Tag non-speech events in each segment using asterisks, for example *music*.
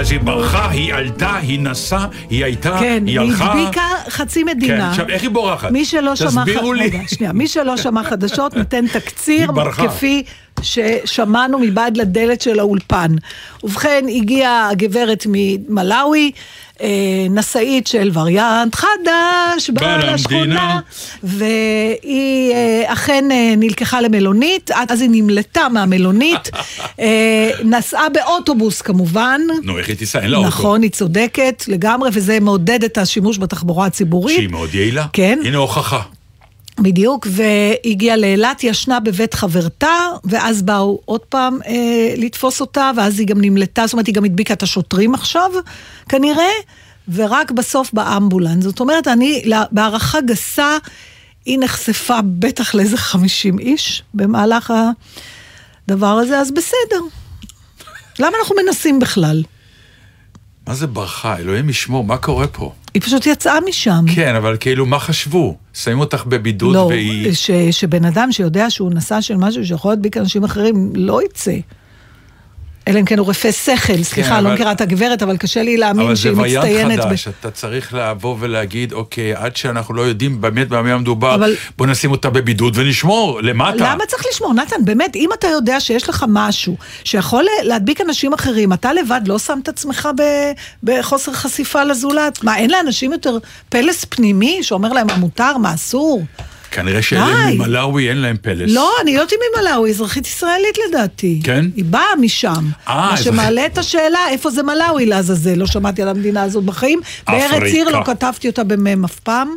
אז היא ברחה, היא עלתה, היא נסעה, היא הייתה, כן, היא היא הלכה. הדביקה חצי כן, מדינה. עכשיו, איך היא בורחת? מי שלא שמע... תסבירו לי. רגע, שנייה. מי שלא שמע חדשות נותן תקציר היא. כפי ששמענו מבעד לדלת של האולפן. ובכן, הגיעה הגברת ממלאווי, נשאית של וריאנט חדש, באה לשכונה. והיא אה, אכן אה, נלקחה למלונית, אז היא נמלטה מהמלונית, אה, נסעה באוטובוס כמובן. נו, איך היא תיסע? אין לה אוטו. נכון, היא צודקת לגמרי, וזה מעודד את השימוש בתחבורה הציבורית. שהיא מאוד יעילה. כן. הנה הוכחה. בדיוק, והגיעה לאילת, ישנה בבית חברתה, ואז באו עוד פעם אה, לתפוס אותה, ואז היא גם נמלטה, זאת אומרת, היא גם הדביקה את השוטרים עכשיו, כנראה, ורק בסוף באמבולנס. זאת אומרת, אני, לה- בהערכה גסה, היא נחשפה בטח לאיזה 50 איש במהלך הדבר הזה, אז בסדר. למה אנחנו מנסים בכלל? מה זה ברחה? אלוהים ישמור, מה קורה פה? היא פשוט יצאה משם. כן, אבל כאילו, מה חשבו? שמים אותך בבידוד לא, והיא... ש, שבן אדם שיודע שהוא נשא של משהו שיכול להדביק אנשים אחרים, לא יצא. אלא אם כן הוא רפה שכל, סליחה, כן, לא אבל- מכירה את הגברת, אבל קשה לי אבל להאמין זה שהיא וריאנט מצטיינת. חדש, אתה צריך לבוא ולהגיד, אוקיי, עד שאנחנו לא יודעים באמת במה מדובר, אבל- בוא נשים אותה בבידוד ונשמור, למטה. למה צריך לשמור? נתן, באמת, אם אתה יודע שיש לך משהו שיכול להדביק אנשים אחרים, אתה לבד לא שם את עצמך ב- בחוסר חשיפה לזולת? מה, אין לאנשים יותר פלס פנימי שאומר להם מה מותר, מה אסור? כנראה שאלה. ממלאווי אין להם פלס. לא, אני לא יודעת אם היא מלאווי, היא אזרחית ישראלית לדעתי. כן? היא באה משם. אה, מה. שמעלה את השאלה, איפה זה מלאווי לעזאזל? לא שמעתי על המדינה הזאת בחיים. בארץ אפריקה. עיר לא כתבתי אותה במ"ם אף פעם.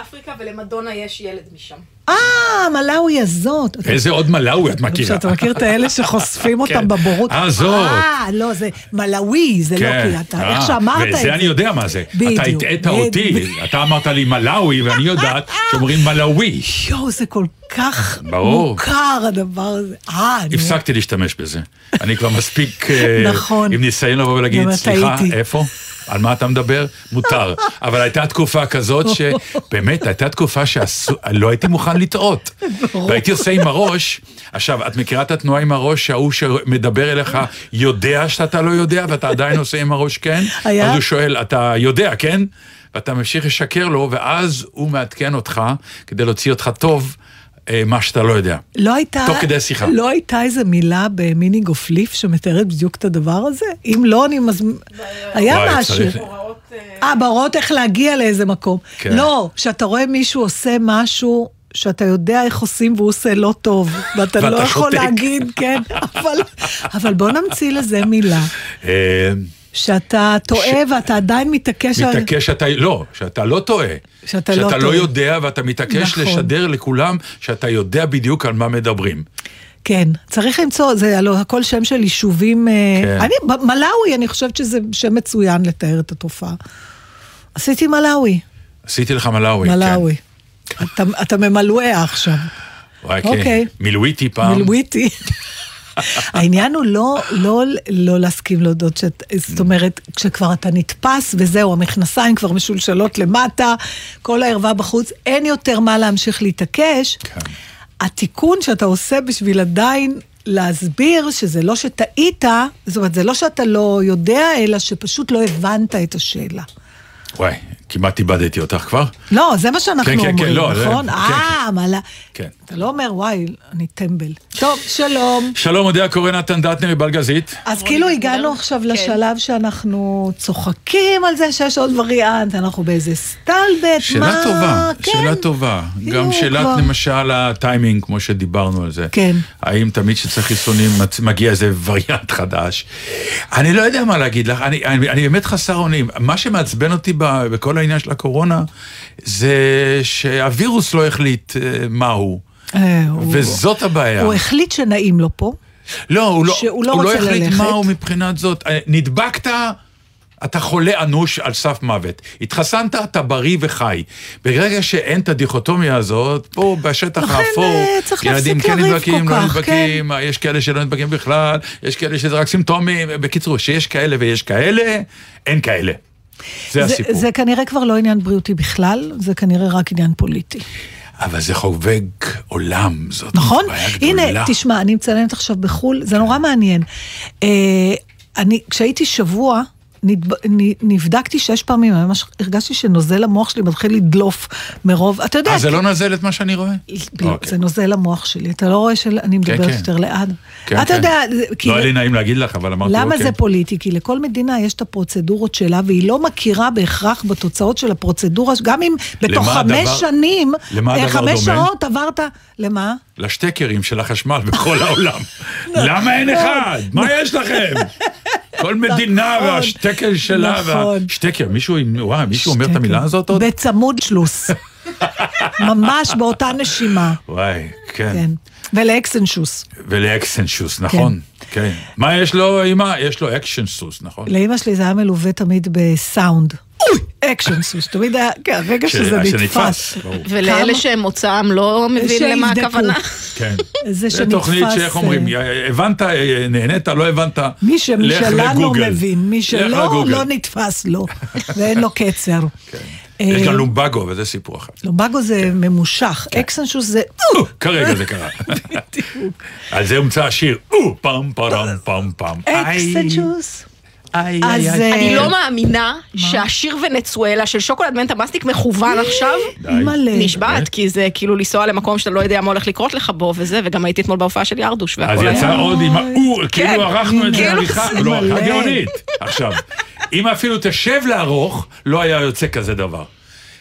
אפריקה ולמדונה יש ילד משם. אה, מלאווי הזאת. איזה עוד מלאווי את מכירה? אתה מכיר את האלה שחושפים *laughs* אותם כן. בבורות? אה, זאת. אה, לא, זה מלאווי, זה לא כן. כי אתה, אה, איך שאמרת את זה. וזה אני יודע מה זה. בדיוק. אתה הטעית אותי. אתה אמרת לי מלאווי, ואני יודעת שאומרים מלאווי. יואו, זה כל כך. מוכר הדבר הזה. אה. הפסקתי להשתמש בזה. אני כבר מספיק אה, נכון. עם ניסיון לבוא ולהגיד, סליחה, טעיתי." איפה? על מה אתה מדבר? מותר. אבל הייתה תקופה כזאת שבאמת, הייתה תקופה שלא הייתי מוכן לטעות. והייתי עושה עם הראש, עכשיו, את מכירה את התנועה עם הראש, שההוא שמדבר אליך יודע שאתה לא יודע, ואתה עדיין עושה עם הראש כן? היה? אז הוא שואל, אתה יודע, כן? ואתה ממשיך לשקר לו, ואז הוא מעדכן אותך, כדי להוציא אותך טוב, מה שאתה לא יודע. לא הייתה... תוך כדי השיחה. לא הייתה איזה מילה ב Meaning of Liff שמתארת בדיוק את הדבר הזה? אם לא, אני מזמין... היה משהו. אה, אה, בהוראות איך להגיע לאיזה מקום. כן. לא, כשאתה רואה מישהו עושה משהו... שאתה יודע איך עושים והוא עושה לא טוב, *laughs* ואתה לא יכול. להגיד, כן, *laughs* אבל, אבל בוא נמציא לזה מילה, אה, שאתה טועה ואתה עדיין מתעקש על... מתעקש שאתה, לא, שאתה לא טועה. שאתה לא שאתה לא טועה. יודע ואתה מתעקש נכון. לשדר לכולם שאתה יודע בדיוק על מה מדברים. כן, צריך למצוא, זה הלוא הכל שם של יישובים... אה, כן. אני, מלאווי, אני חושבת שזה שם מצוין לתאר את התופעה. עשיתי מלאווי, עשיתי לך מלאווי. מלאווי. אתה, אתה ממלואה עכשיו, כן. וואי, כן. אוקיי. מילואיתי פעם. מלוויתי. העניין הוא לא, לא, לא להסכים להודות, שאת, זאת אומרת, כשכבר אתה נתפס וזהו, המכנסיים כבר משולשלות למטה, כל הערווה בחוץ, אין יותר מה להמשיך להתעקש. כן. התיקון שאתה עושה בשביל עדיין להסביר שזה לא שטעית, זאת אומרת, זה לא שאתה לא יודע, אלא שפשוט לא הבנת את השאלה. וואי, כמעט איבדתי אותך כבר. לא, זה מה שאנחנו כן, כן, כן, אומרים, לא, זה- נכון? כן, אה, מה לה... כן. אתה לא אומר, וואי, אני טמבל. טוב, שלום. שלום, אודיה קורא נתן דטנר מבלגזית. אז כאילו הגענו עכשיו כן. לשלב שאנחנו צוחקים על זה שיש עוד וריאנט, אנחנו באיזה סטלבט, שאלה מה... טובה, כן. שאלה טובה. גם שאלת כבר. למשל הטיימינג, כמו שדיברנו על זה. כן. האם תמיד כשצריך חיסונים מגיע איזה וריאנט חדש? אני לא יודע מה להגיד לך, אני, אני, אני באמת חסר אונים. מה שמעצבן אותי ב, בכל העניין של הקורונה, זה שהווירוס לא החליט אה, מהו. אה, וזאת הבעיה. הוא החליט שנעים לו פה. לא, הוא לא, שהוא לא הוא לא החליט ללכת. מהו מבחינת זאת. אה, נדבקת, אתה חולה אנוש על סף מוות. התחסנת, אתה בריא וחי. ברגע שאין את הדיכוטומיה הזאת, פה בשטח לכן, האפור, ילדים כן נדבקים, לא נדבקים, יש כאלה שלא נדבקים בכלל, יש כאלה שזה רק סימפטומים. בקיצור, שיש כאלה ויש כאלה, אין כאלה. זה זה, הסיפור. זה כנראה כבר לא עניין בריאותי בכלל, זה כנראה רק עניין פוליטי. אבל זה חובק עולם, זאת נכון? בעיה גדולה. הנה, תשמע, אני מצלמת עכשיו בחו"ל, זה נורא מעניין. אה, אני, כשהייתי שבוע, נבדקתי שש פעמים, ממש הרגשתי שנוזל המוח שלי מתחיל לדלוף מרוב, אתה יודע, אה, זה לא נזל את מה שאני רואה? לא, אוקיי. זה נוזל המוח שלי, אתה לא רואה שאני מדברת כן. יותר לאט? כן, אתה כן. יודע. לא היה לי נעים להגיד לך, אבל אמרתי למה אוקיי. זה פוליטי? כי לכל מדינה יש את הפרוצדורות שלה, והיא לא מכירה בהכרח בתוצאות של הפרוצדורה, גם אם בתוך למה חמש שנים, למה אה, חמש? שעות עברת, למה? לשטקרים של החשמל בכל *laughs* העולם. למה אין אחד? מה יש לכם? כל מדינה נכון, והשטקר שלה, נכון. והשטקר, מישהו, וואי, מישהו אומר את שטקר. המילה הזאת עוד? בצמוד שלוס. *laughs* ממש באותה נשימה, וואי, כן. כן. ולאקסנשוס. ולאקסנשוס, נכון. כן. מה יש לו, אמא? יש לו אקשנסוס, נכון? לאימא שלי זה היה מלווה תמיד בסאונד. אקשנסוס, תמיד היה, כן, הרגע ש- שזה נתפס. ולאלה כמה- שמוצאם לא מבין למה. הכוונה. כן. *laughs* זה זה שנתפס... תוכנית שאיך אומרים, אה, הבנת, אה, נהנית, לא הבנת, מי ש- מי לך שלנו לגוגל. מבין, מי לך שלא, לגוגל. לא נתפס לו, *laughs* ואין לו קצר. יש אה, גם לומבגו, וזה סיפור אחר. לומבגו זה ממושך, אקסנשוס זה... או, כרגע זה קרה. *laughs* על זה הומצא השיר, או, פעם פרם פעם פעם. אקסנשוס. איי, אז, איי, איי. אה, אני לא מאמינה שהשיר ונצואלה של שוקולד מנטה מסטיק מכוון עכשיו. די. מלא. נשבעת, כי זה כאילו לנסוע למקום שאתה לא יודע מה הולך לקרות לך בו וזה, וגם הייתי אתמול בהופעה של ירדוש אז והכל היה... יצא עוד עם האו, כאילו ערכנו את זה כאילו עריכה, לא. עריכה גאונית. עכשיו, אם אפילו תשב לערוך, לא היה יוצא כזה דבר.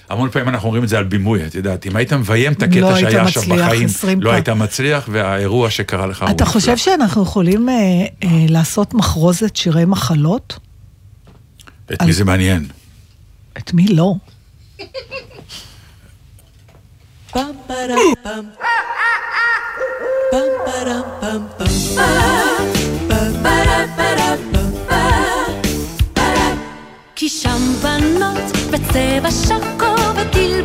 המון פעמים אנחנו אומרים את זה על בימוי, את יודעת, אם היית מביים את לא הקטע היית שהיה עכשיו מצליח, בחיים, 20 לא פעם. היית מצליח, והאירוע שקרה לך הוא אתה. חושב שאנחנו יכולים אה, אה, לעשות מחרוזת שירי מחלות? את מי זה מעניין? את מי לא? כי שם בנות בצבע שחור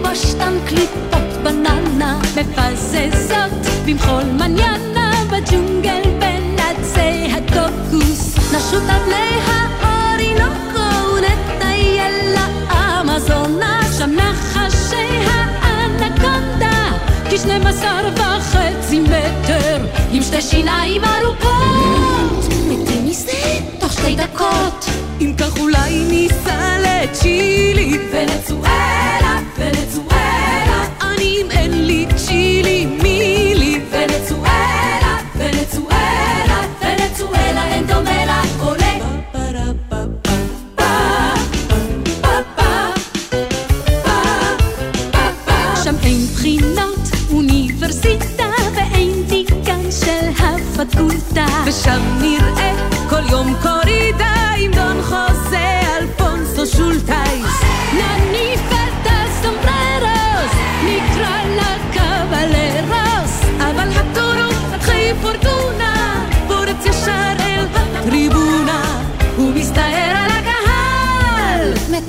ותלבושתן קליפות בננה מפזזות במחול מניאנה בג'ונגל בין עצי הקוקוס. נשוט פני האורינוקו ונטייל לאמזונה שם נחשי האנקונדה כשנים עשר וחצי מטר עם שתי שיניים ארוכות. מתים מזה תוך שתי דקות. אם כך אולי ניסע לצ'ילי ונצואלה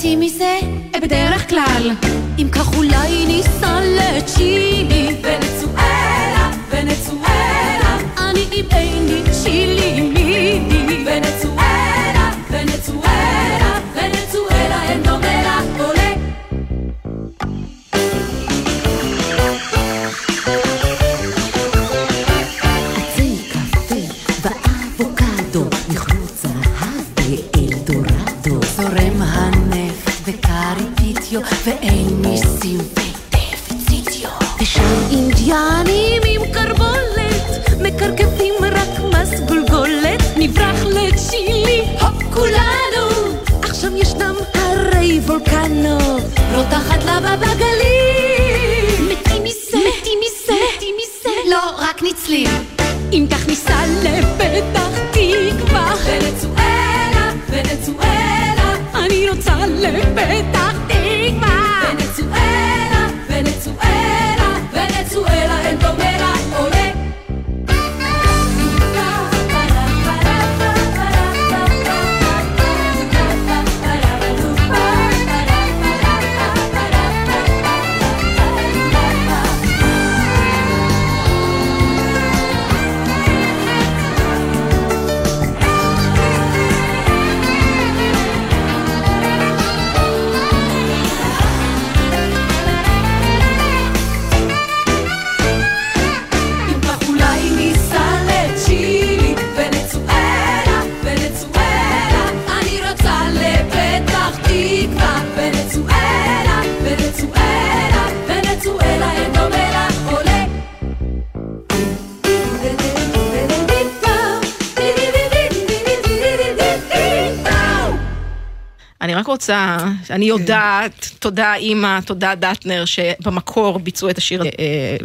מתים מזה בדרך כלל. אם כך אולי ניסע לצ'ילי ונצואלה רוצה, אני יודעת, תודה אימא, תודה דטנר, שבמקור ביצעו את השיר אה,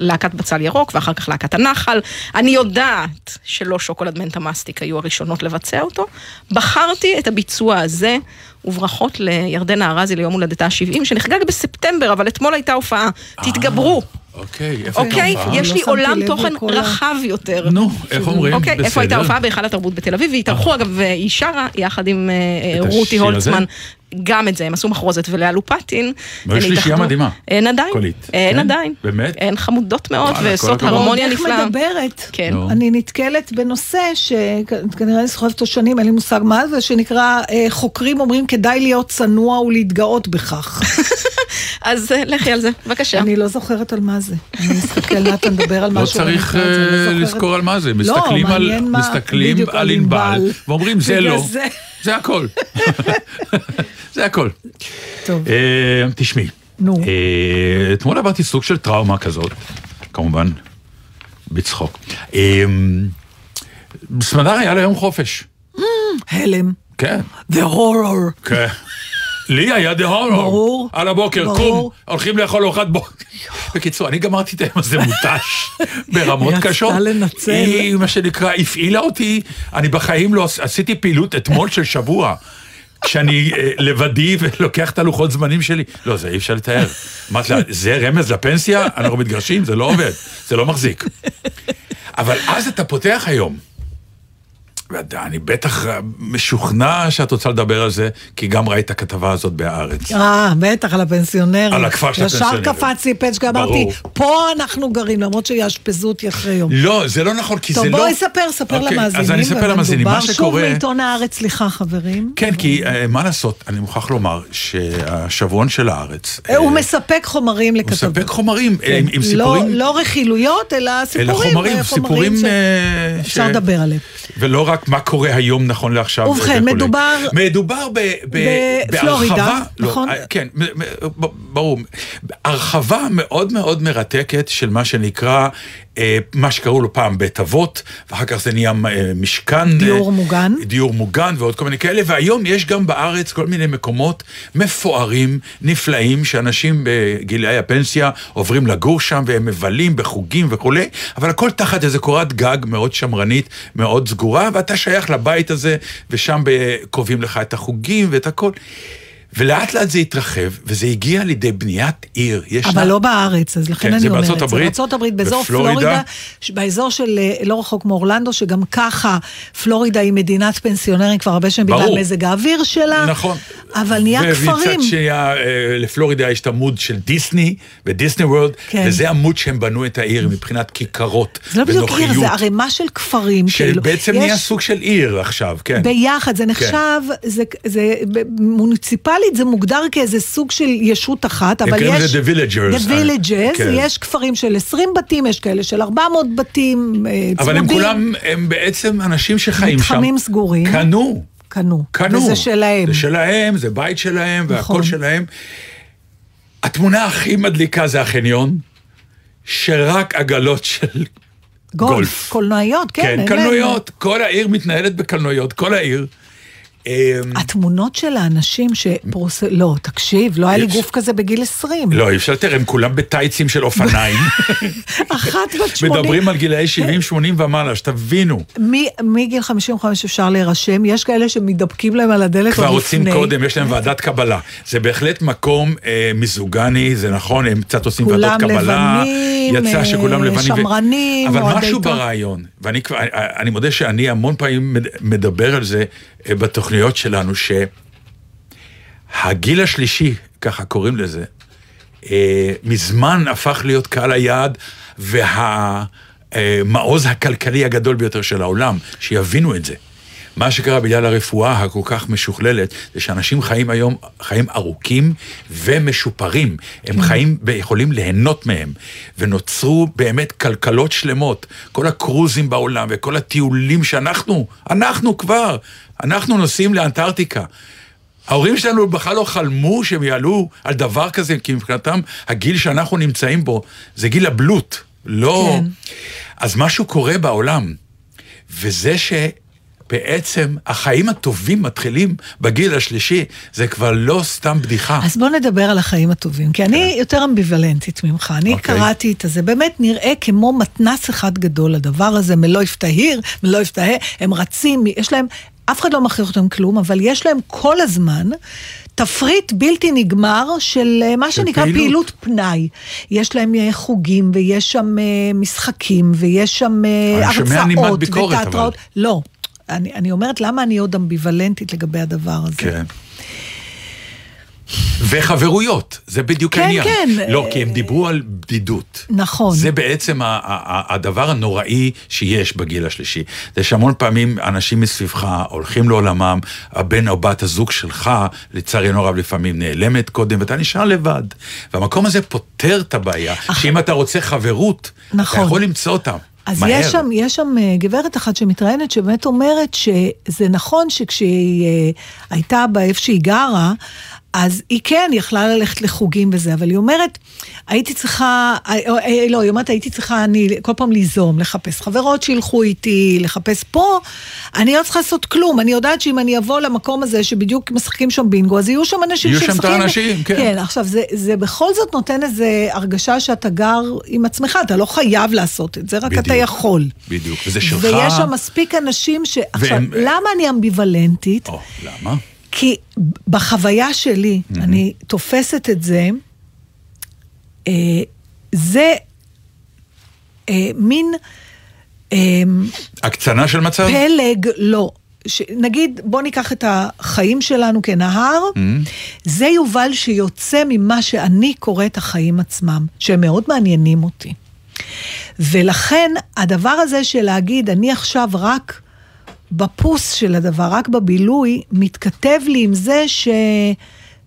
להקת בצל ירוק, ואחר כך להקת הנחל. אני יודעת שלא שוקולד מנטה מסטיק היו הראשונות לבצע אותו. בחרתי את הביצוע הזה, וברכות לירדנה ארזי ליום הולדתה ה-70, שנחגג בספטמבר, אבל אתמול הייתה הופעה. תתגברו. אוקיי, איפה הייתה אוקיי, ההופעה? יש לא לי שמתי עולם תוכן רחב יותר. נו, איך אומרים? אוקיי, איפה הייתה בסדר. ההופעה? בהיכל התרבות בתל אביב, והתארחו אגב, היא שרה יחד עם אה, רותי? הולצמן. גם את זה, הם עשו מחרוזת ולאה לופטין. אבל יש הן לי התאחדו- מדהימה. אין עדיין, קולית. אין כן? עדיין. באמת? הן חמודות מאוד ועושות. הרמוניה איך נפלאה. מדברת? כן. לא. אני נתקלת בנושא שכנראה אני סוחבת אותו שנים, אין לי מושג מה זה, שנקרא אה, חוקרים אומרים כדאי להיות צנוע ולהתגאות בכך. *laughs* אז אה, לכי על זה, בבקשה. אני לא זוכרת על מה זה. אני אסתכל, נתן מדבר על לא משהו. צריך אה, לא זוכרת. לזכור על מה זה, לא, מסתכלים על- מה- ענבל, ואומרים זה לא, *laughs* זה. הכל. *laughs* זה הכל. טוב, אה, תשמעי, נו. אה, אתמול עברתי סוג של טראומה כזאת, כמובן, בצחוק. אה, סמדר היה לה יום חופש, הלם. כן. The horror. כן. לי היה דה הורור. ברור. על הבוקר, ברור. קום, הולכים לאכול ארוחת בוקר. *laughs* בקיצור, אני גמרתי את היום הזה מותש *laughs* ברמות היא קשות. לנצל. היא, מה שנקרא, הפעילה אותי, אני בחיים לא, עש- עשיתי פעילות אתמול של שבוע. כשאני אה, לבדי ולוקח את הלוחות זמנים שלי, לא, זה אי אפשר לתאר. אמרתי לה, זה רמז לפנסיה? אנחנו מתגרשים? זה לא עובד, זה לא מחזיק. אבל אז אתה פותח היום, ואני בטח משוכנע שאת רוצה לדבר על זה, כי גם ראית את הכתבה הזאת בהארץ. אה, בטח, על הפנסיונרים. על הכפר של הפנסיונרים. ישר קפצתי פצ'קה, אמרתי, ברור. פה אנחנו גרים, למרות שיאשפזו אותי אחרי יום. לא, זה לא נכון, כי טוב, זה לא... בואי ספר, ספר אוקיי, למאזינים. אז אני אספר למאזינים, מה שקורה... שוב בעיתון הארץ, סליחה חברים. כן, כי אה, מה לעשות, אני מוכרח לומר שהשבועון של הארץ... אה, הוא אה, מספק חומרים הוא לכתבות. מספק חומרים אה, עם לא- סיפורים... לא רכילויות, אלא סיפורים. אלא חומרים, סיפורים... אפשר לדבר עליהם. ולא רק מה קורה היום נכון לעכשיו. ובכן. מדובר- מדובר ב, ב, בפלורידה, בהרחבה, נכון? לא, אה, כן, ברור. הרחבה מאוד מאוד מרתקת של מה שנקרא, אה, מה שקראו לו פעם בית אבות, ואחר כך זה נהיה אה, משכן. דיור מוגן. דיור מוגן ועוד כל מיני כאלה, והיום יש גם בארץ כל מיני מקומות מפוארים, נפלאים, שאנשים בגילאי הפנסיה עוברים לגור שם והם מבלים בחוגים וכולי, אבל הכל תחת איזה קורת גג מאוד שמרנית, מאוד סגורה, ואתה שייך לבית הזה, ושם קובעים לך את החוגים ואת הכל. ולאט לאט זה התרחב, וזה הגיע לידי בניית עיר. ישנה- אבל לא בארץ, אז לכן כן, אני זה אומרת. בארצות הברית, בארצות הברית, באזור בפלורידה. פלורידה, באזור של אה, לא רחוק מאורלנדו, שגם ככה פלורידה היא מדינת פנסיונרים כבר הרבה שנים בגלל. מזג האוויר שלה. נכון. אבל נהיה כפרים. ומצד שני, אה, לפלורידה יש את עמוד של דיסני, ודיסני וורלד, כן. וזה עמוד שהם בנו את העיר מבחינת כיכרות זה לא בדיוק עיר, ונוחיות. זה ערימה של כפרים. כאילו. שבעצם יש- נהיה סוג של עיר עכשיו, כן. ביחד, זה נחשב, זה, זה, ב- מוניציפלית זה מוגדר כאיזה סוג של ישות אחת, אבל יש... The Villagers. The Villages, כן. יש כפרים של 20 בתים, יש כאלה של 400 בתים אה, צמודים. אבל הם כולם, הם בעצם אנשים שחיים שם. מתחמים סגורים. קנו. קנו. קנו. וזה שלהם. זה שלהם, זה בית שלהם, והכל נכון. שלהם. התמונה הכי מדליקה זה החניון, שרק עגלות של גולף. גולף. קולנועיות, כן. כן, קלנועיות, כל העיר מתנהלת בקלנועיות, כל העיר. אמ, התמונות של האנשים שפרוס... לא, תקשיב, לא היה לי גוף כזה בגיל 20. לא, אי אפשר לתאר, הם כולם בטייצים של אופניים. *laughs* אחת בת 80. מדברים על גילאי 70-80 ומעלה, שתבינו. מגיל 55 אפשר להירשם, יש כאלה שמתדפקים להם על הדלת כבר רוצים. קודם, יש להם ועדת קבלה. זה בהחלט מקום אה, מיזוגני, זה נכון, הם קצת עושים ועדות קבלה. יצא שכולם אה, לבנים. שמרנים, אבל משהו. ברעיון, ואני מודה שאני המון פעמים מד- מדבר על זה אה, בתוכניות שלנו, שהגיל השלישי, ככה קוראים לזה, אה, מזמן הפך להיות קהל היעד והמעוז הכלכלי הגדול ביותר של העולם, שיבינו את זה. מה שקרה בגלל הרפואה הכל כך משוכללת, זה שאנשים חיים היום חיים ארוכים ומשופרים. הם חיים, יכולים ליהנות מהם. ונוצרו באמת כלכלות שלמות. כל הקרוזים בעולם וכל הטיולים שאנחנו, אנחנו כבר, אנחנו נוסעים לאנטארקטיקה. ההורים שלנו בכלל לא חלמו שהם יעלו על דבר כזה, כי מבחינתם הגיל שאנחנו נמצאים בו זה גיל הבלוט, לא... כן. אז משהו קורה בעולם, וזה בעצם החיים הטובים מתחילים בגיל השלישי, זה כבר לא סתם בדיחה. אז בוא נדבר על החיים הטובים, כי אני יותר אמביוולנטית ממך. אני אוקיי. קראתי את זה, באמת נראה כמו מתנס אחד גדול, הדבר הזה, מלא יפתהיר, מלא יפתהה, הם רצים, יש להם, אף אחד לא מכריח אותם כלום, אבל יש להם כל הזמן תפריט בלתי נגמר של אה, מה שנקרא פעילות. פעילות פנאי. יש להם אה, חוגים, ויש שם אה, משחקים, ויש שם הרצאות ביקורת, אבל. ותיאטראות. לא. אני, אני אומרת, למה אני עוד אמביוולנטית לגבי הדבר הזה? כן. וחברויות, זה בדיוק כן, העניין. כן. לא, כי הם דיברו על בדידות. נכון. זה בעצם הדבר הנוראי שיש בגיל השלישי. זה שהמון פעמים אנשים מסביבך הולכים לעולמם, הבן או בת הזוג שלך, לצערנו הרב לפעמים נעלמת קודם, ואתה נשאר לבד. והמקום הזה פותר את הבעיה, שאם אתה רוצה חברות, נכון. אתה יכול למצוא אותם. אז מהר. יש שם, יש שם אה, גברת אחת שמתראיינת, שבאמת אומרת שזה נכון שכשהיא אה, הייתה באיפה שהיא גרה, אז היא כן יכלה ללכת לחוגים וזה, אבל היא אומרת, הייתי צריכה, אה, אה, לא, היא אומרת, הייתי צריכה אני כל פעם ליזום, לחפש חברות שילכו איתי, לחפש פה, אני לא צריכה לעשות כלום, אני יודעת שאם אני אבוא למקום הזה שבדיוק משחקים שם בינגו, אז יהיו שם אנשים יהיו שם את שמשחקים. האנשים, כן. כן, עכשיו, זה, זה בכל זאת נותן איזו הרגשה שאתה גר עם עצמך, אתה לא חייב לעשות את זה, רק אתה בדיוק. יכול. בדיוק, וזה שלך. ויש שם מספיק אנשים ש... עכשיו, והם- למה אני אמביוולנטית? או, למה? כי בחוויה שלי, אני תופסת את זה, אה, זה אה, מין אה, הקצנה של מצב? פלג, לא. ש... נגיד, בוא ניקח את החיים שלנו כנהר, זה יובל שיוצא ממה שאני קוראת החיים עצמם, שהם מאוד מעניינים אותי. ולכן הדבר הזה של להגיד, אני עכשיו רק בפוס של הדבר, רק בבילוי, מתכתב לי עם זה ש...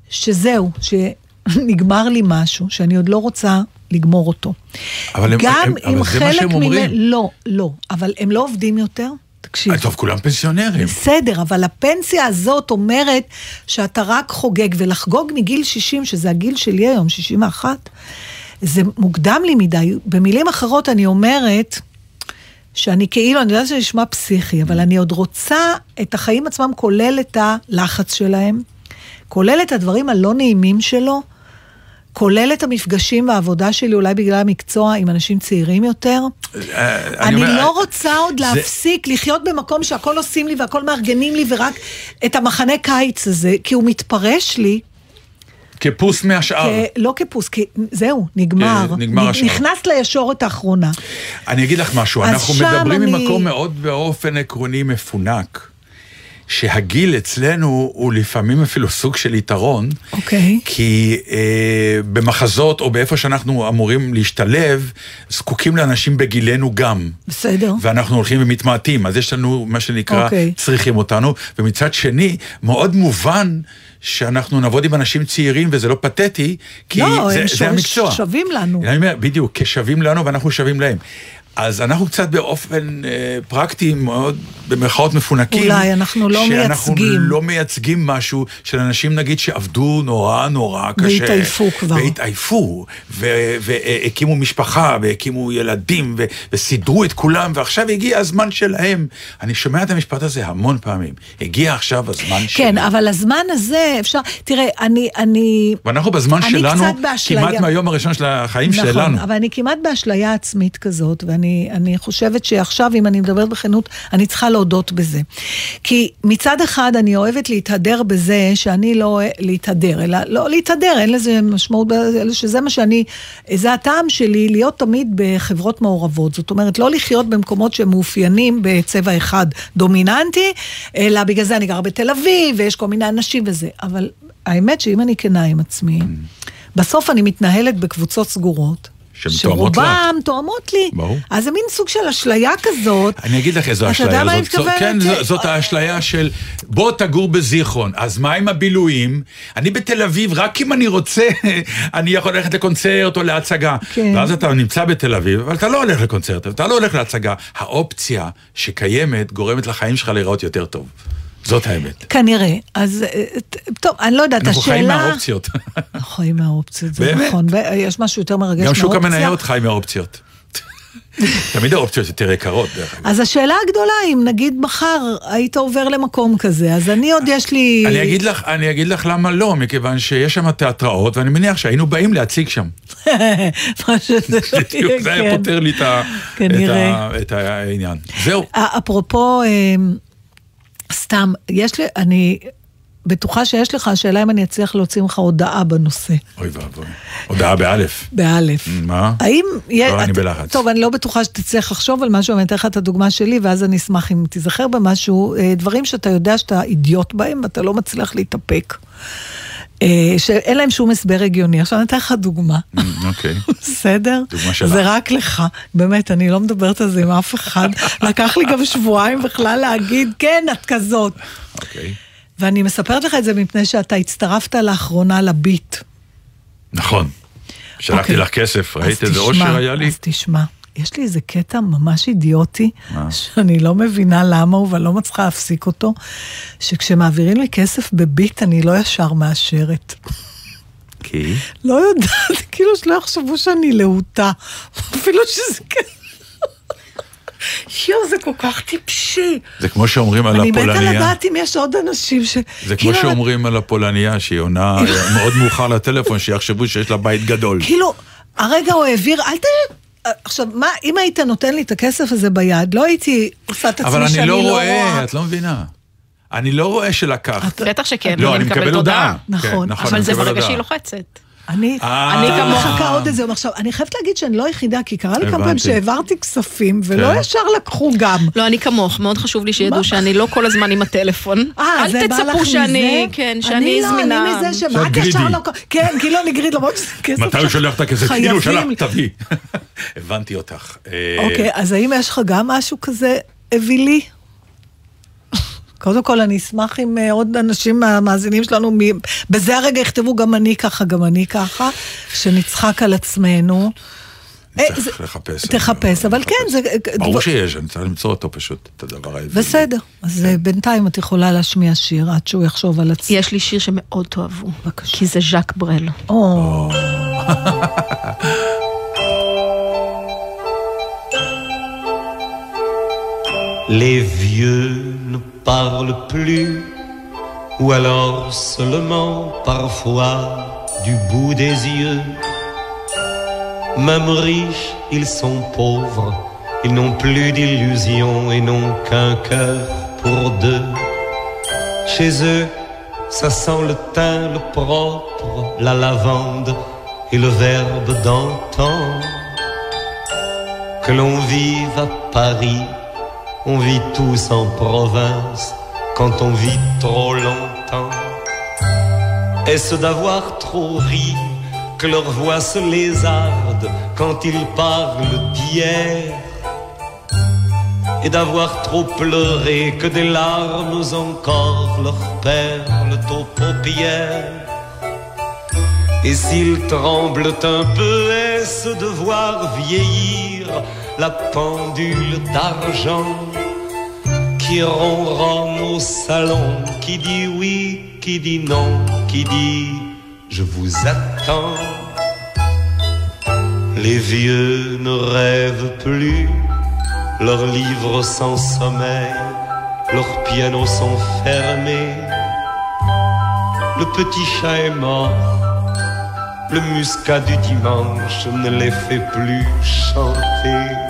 שזהו, שנגמר לי משהו, שאני עוד לא רוצה לגמור אותו. אבל הם- גם הם- אם אבל זה מה חלק שהם אומרים. ממנו- לא, לא, אבל הם לא עובדים יותר? תקשיב. אה, טוב, כולם פנסיונרים. בסדר, אבל הפנסיה הזאת אומרת שאתה רק חוגג, ולחגוג מגיל 60, שזה הגיל שלי היום, 61, זה מוקדם לי מדי. במילים אחרות אני אומרת שאני כאילו, אני יודעת שזה נשמע פסיכי, אבל אני עוד רוצה את החיים עצמם, כולל את הלחץ שלהם, כולל את הדברים הלא נעימים שלו, כולל את המפגשים והעבודה שלי, אולי בגלל המקצוע, עם אנשים צעירים יותר. אה, אני אומר, לא רוצה עוד להפסיק לחיות במקום שהכל עושים לי והכל מארגנים לי ורק את המחנה קיץ הזה, כי הוא מתפרש לי, כפוס מהשאר. כ- לא כפוס, כי זהו, נגמר. אה, נגמר נ- השאר. נכנס לישורת האחרונה. אני אגיד לך משהו, אז אנחנו שם מדברים אני- ממקום מאוד באופן עקרוני מפונק, שהגיל אצלנו הוא לפעמים אפילו סוג של יתרון, אוקיי. כי אה, במחזות או באיפה שאנחנו אמורים להשתלב, זקוקים לאנשים בגילנו גם. בסדר. ואנחנו הולכים ומתמעטים, אז יש לנו מה שנקרא, אוקיי. צריכים אותנו, ומצד שני, מאוד מובן שאנחנו נעבוד עם אנשים צעירים וזה לא פתטי, כי לא, זה, הם זה שו- המקצוע. שווים לנו. אני אומר, בדיוק, כשווים לנו ואנחנו שווים להם. אז אנחנו קצת באופן אה, פרקטי מאוד, במרכאות מפונקים. אולי אנחנו לא שאנחנו מייצגים. לא מייצגים משהו של אנשים, נגיד, שעבדו נורא נורא קשה. והתעייפו כבר. והתעייפו, והקימו משפחה, והקימו ילדים, ו- וסידרו את כולם, ועכשיו הגיע הזמן שלהם. אני שומע את המשפט הזה המון פעמים. הגיע עכשיו הזמן שלהם. כן, אבל הזמן הזה אפשר, תראה, אני, אני... ואנחנו בזמן אני שלנו. כמעט מהיום הראשון של החיים נכון, שלנו. אבל אני כמעט באשליה עצמית כזאת, ואני אני חושבת שעכשיו, אם אני מדברת בכנות, אני צריכה להודות בזה. כי מצד אחד אני אוהבת להתהדר בזה שאני לא להתהדר, אלא לא להתהדר, אין לזה משמעות, אלא שזה מה שאני, זה הטעם שלי להיות תמיד בחברות מעורבות. זאת אומרת, לא לחיות במקומות שמאופיינים בצבע אחד דומיננטי, אלא בגלל זה אני גרה בתל אביב, ויש כל מיני אנשים וזה. אבל האמת שאם אני כנה עם עצמי, בסוף אני מתנהלת בקבוצות סגורות. שרובם תואמות לי. ברור. אז זה מין סוג של אשליה כזאת. אני אגיד לך איזו אתה יודע אשליה מה אני מתכוונת? כן, זאת האשליה של בוא תגור בזיכרון. אז מה עם הבילויים? אני בתל אביב, רק אם אני רוצה, *laughs* אני יכול ללכת לקונצרט או להצגה. כן. ואז אתה נמצא בתל אביב, אבל אתה לא הולך לקונצרט, אתה לא הולך להצגה. האופציה שקיימת גורמת לחיים שלך להיראות יותר טוב. זאת האמת. כנראה. אז אה, טוב, אני לא יודעת, אנחנו השאלה... חיים מהאופציות. אנחנו חיים מהאופציות, זה באמת? נכון. יש משהו יותר מרגש גם מהאופציה. שוק המניות חי מהאופציות. *laughs* תמיד האופציות יותר יקרות, דרך אגב. אז השאלה הגדולה, אם נגיד מחר היית עובר למקום כזה, אז אני עוד יש לי... אני אגיד לך, אני אגיד לך למה לא, מכיוון שיש שם תיאטראות, ואני מניח שהיינו באים להציג שם. *laughs* מה שזה לא יהיה, זה היה כן. פותר לי את העניין. זהו. אפרופו, אה, סתם, יש לי, אני בטוחה שיש לך, השאלה אם אני אצליח להוציא ממך הודעה בנושא, אוי ואבוי. הודעה באלף. באלף. מה? האם... לא, אני בלחץ. טוב, אני לא בטוחה שתצליח לחשוב על משהו, אבל אני אתן לך את הדוגמה שלי, ואז אני אשמח אם תיזכר במשהו. אה, דברים שאתה יודע שאתה אידיוט בהם, ואתה לא מצליח להתאפק. אה, שאין להם שום הסבר הגיוני. עכשיו אני אתן לך דוגמה. Mm, אוקיי. *laughs* בסדר? דוגמה שלך. זה רק לך. באמת, אני לא מדברת על זה עם אף אחד. לקח לי גם שבועיים בכלל להגיד, כן, את כזאת. אוקיי. ואני מספרת לך את זה מפני שאתה הצטרפת לאחרונה לביט. נכון. שלחתי אוקיי. לך כסף, ראית איזה אושר היה לי? אז תשמע, יש לי איזה קטע ממש אידיוטי, מה? שאני לא מבינה למה הוא ואני לא מצליחה להפסיק אותו, שכשמעבירים לי כסף בביט אני לא ישר מאשרת. כי? לא יודעת, *laughs* כאילו שלא יחשבו שאני להוטה. אפילו שזה כן. יואו, זה כל כך טיפשי. זה כמו שאומרים על אני מתה הפולניה. לדעת אם יש עוד אנשים ש... זה כמו כאילו, שאומרים על הפולניה, שהיא עונה *laughs* מאוד מאוחר לטלפון, שיחשבו שיש לה בית גדול. כאילו, הרגע הוא העביר, אל ת... עכשיו, מה, אם היית נותן לי את הכסף הזה ביד, לא הייתי עושה את אבל עצמי שאני אני לא לא רואה. רואה, את לא מבינה. אני לא רואה שלקחת. בטח שכן, לא, אבל אני מקבל הודעה. נכון, כן, אבל אני זה ברגע. שהיא לוחצת. אני, אה. כמוך. מחכה עוד איזה יום. עכשיו, אני חייבת להגיד שאני לא היחידה, כי קרה לי כמה פעמים. שהעברתי כספים, ולא כן. ישר לקחו גם. לא, אני כמוך, מאוד חשוב לי? שידעו שאני לא כל הזמן עם הטלפון. אה, זה אל בא לך תצפו? שאני, כן, שאני אני לא, זמינה. אני מזה את ישר. לא... כן, כאילו אני גריד, למרות שזה כסף מתי הוא שולח את הכסף? הוא שלח, תביא. *laughs* הבנתי אותך. אה, אוקיי, אז האם יש לך גם משהו כזה אווילי? קודם כל, אני אשמח אם אה, עוד אנשים מהמאזינים שלנו, מ- בזה הרגע יכתבו גם אני ככה, גם אני ככה, שנצחק על עצמנו. אה, צריך לחפש. תחפש, אבל כן, זה... ברור שיש, אני צריך למצוא אותו פשוט, את הדבר האווילי. בסדר, אז אה, בינתיים את יכולה להשמיע שיר עד שהוא יחשוב על עצמו. יש לי שיר שמאוד תאהבו, בבקשה. כי זה ז'אק ברל. או, Les vieux ne parlent plus, ou alors seulement parfois du bout des yeux. Même riches, ils sont pauvres, ils n'ont plus d'illusions et n'ont qu'un cœur pour deux. Chez eux, ça sent le thym, le propre, la lavande et le verbe d'antan. Que l'on vive à Paris, on vit tous en province quand on vit trop longtemps. Est-ce d'avoir trop ri que leur voix se lézarde quand ils parlent d'hier? Et d'avoir trop pleuré que des larmes encore leur perlent aux paupières? Et s'ils tremblent un peu, est-ce de voir vieillir la pendule d'argent? Qui qui dit oui, qui dit non, qui dit je vous attends. Les vieux ne rêvent plus, leurs livres sans sommeil, leurs pianos sont fermés. Le petit chat est mort, le muscat du dimanche ne les fait plus chanter.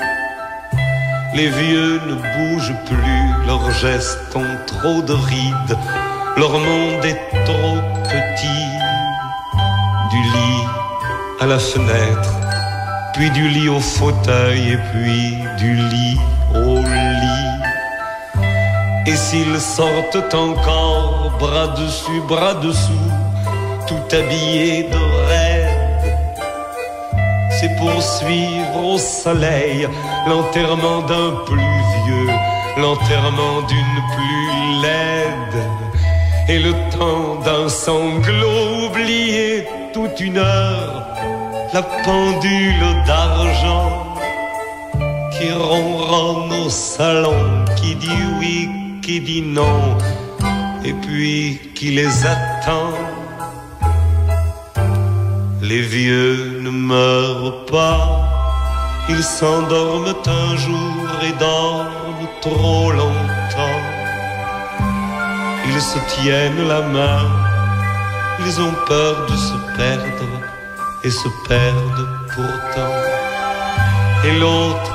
Les vieux ne bougent plus, leurs gestes ont trop de rides, leur monde est trop petit. Du lit à la fenêtre, puis du lit au fauteuil et puis du lit au lit. Et s'ils sortent encore, bras dessus, bras dessous, tout habillés de raide, c'est pour suivre au soleil l'enterrement d'un plus vieux, l'enterrement d'une plus laide, et le temps d'un sanglot oublié toute une heure, la pendule d'argent qui ronronne au salon, qui dit oui, qui dit non, et puis qui les attend. Les vieux ne meurent pas, Ils s'endorment un jour et dorment trop longtemps. Ils se tiennent la main, ils ont peur de se perdre et se perdent pourtant. Et l'autre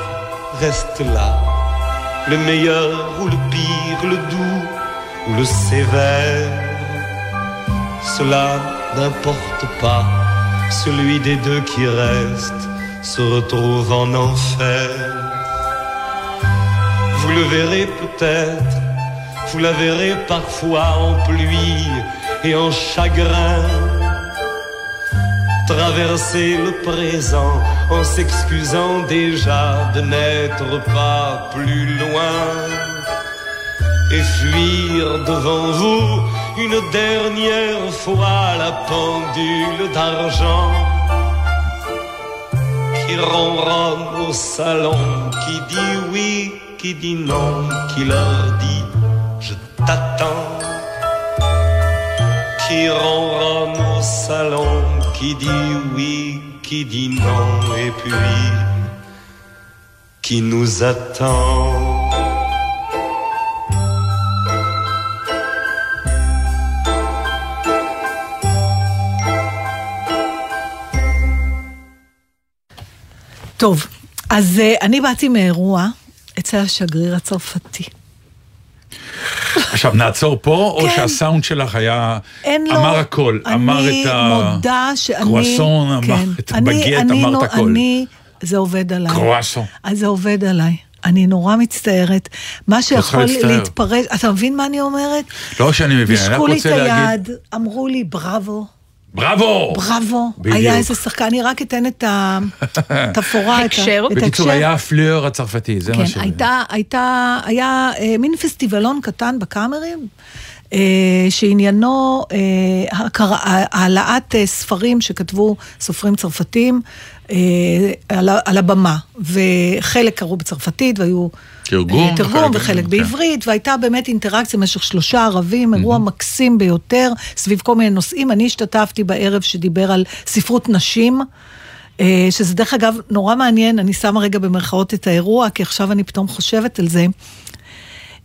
reste là, le meilleur ou le pire, le doux ou le sévère. Cela n'importe pas, celui des deux qui reste se retrouve en enfer. Vous le verrez peut-être, vous la verrez parfois en pluie et en chagrin. Traverser le présent en s'excusant déjà de n'être pas plus loin. Et fuir devant vous une dernière fois la pendule d'argent qui ronronne au salon, qui dit oui, qui dit non, qui leur dit je t'attends, qui ronronne au salon, qui dit oui, qui dit non, et puis qui nous attend. טוב, אז אה, אני באתי מאירוע אצל השגריר הצרפתי. עכשיו, נעצור פה, או כן. שהסאונד שלך היה... אין לו... אמר הכל, אמר את ה... שאני... קרואסון, אמר כן. את אני- הבגט, אמרת נו- הכל. אני... זה עובד עליי. קרואסון. אז זה עובד עליי. אני נורא מצטערת. מה שיכול. להתפרש... אתה מבין מה אני אומרת? לא שאני מבין, אני רק נשקו לי את רוצה להגיד... היד, אמרו לי בראבו, בראבו! בראבו. בדיוק. היה איזה שחקן, אני רק אתן את ה- את הפורה, את ה- הקשר. את בקיצור. היה הפלeur הצרפתי, זה מה ש... כן, הייתה, הייתה, היה אה, מין פסטיבלון קטן בקאמרים, אה, שעניינו אה, העלאת אה, ספרים שכתבו סופרים צרפתים על, ה- על הבמה, וחלק קראו בצרפתית והיו... תרגום, אה, תרגום וחלק- כן. בעברית, והייתה באמת אינטראקציה במשך שלושה ערבים, אירוע מקסים ביותר, סביב כל מיני נושאים. אני השתתפתי בערב שדיבר על ספרות נשים. אה, שזה דרך אגב נורא מעניין, אני שמה רגע במרכאות את האירוע, כי עכשיו אני פתאום חושבת על זה.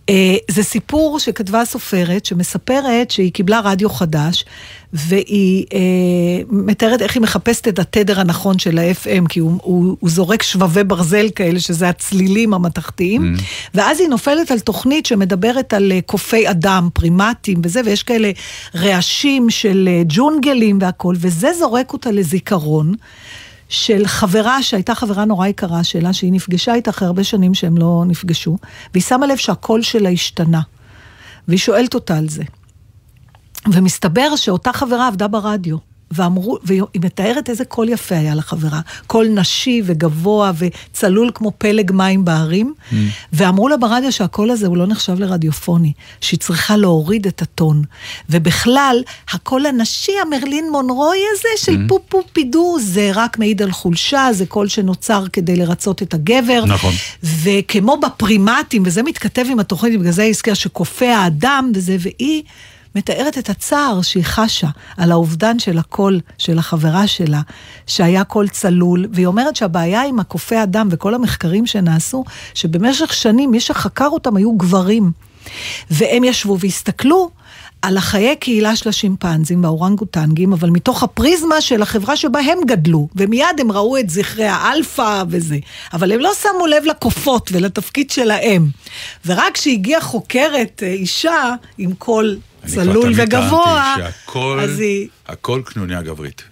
אה, זה סיפור שכתבה סופרת שמספרת שהיא קיבלה רדיו חדש והיא אה, מתארת איך היא מחפשת את התדר הנכון של ה-FM כי הוא, הוא, הוא זורק שבבי ברזל כאלה שזה הצלילים המתכתיים ואז היא נופלת על תוכנית שמדברת על אה, קופי אדם, פרימטים וזה ויש כאלה רעשים של אה, ג'ונגלים והכל וזה זורק אותה לזיכרון. של חברה שהייתה חברה נורא יקרה שלה, שהיא נפגשה איתה אחרי הרבה שנים שהם לא נפגשו, והיא שמה לב שהקול שלה השתנה. והיא שואלת אותה על זה. ומסתבר שאותה חברה עבדה ברדיו. ואמרו, והיא מתארת איזה קול יפה היה לחברה, קול נשי וגבוה וצלול כמו פלג מים בהרים, mm. ואמרו לה ברדיו שהקול הזה הוא לא נחשב לרדיופוני, שהיא צריכה להוריד את הטון. ובכלל, הקול הנשי, המרלין מונרוי הזה של mm. poo poo pee doo, זה רק מעיד על חולשה, זה קול שנוצר כדי לרצות את הגבר. נכון. וכמו בפרימטים, וזה מתכתב עם התוכנית, בגלל זה היא הזכירה שקופי האדם וזה, והיא... מתארת את הצער שהיא חשה על האובדן של הקול של החברה שלה, שהיה קול צלול, והיא אומרת שהבעיה עם הקופי האדם וכל המחקרים שנעשו, שבמשך שנים מי שחקר אותם היו גברים. והם ישבו והסתכלו על החיי קהילה של השימפנזים והאורנגוטנגים, אבל מתוך הפריזמה של החברה שבה הם גדלו, ומיד הם ראו את זכרי האלפא וזה, אבל הם לא שמו לב לקופות ולתפקיד שלהם. ורק כשהגיעה חוקרת אה, אישה עם קול צלול וגבוה, שהכל, אז היא... הכל קנוניה גברית.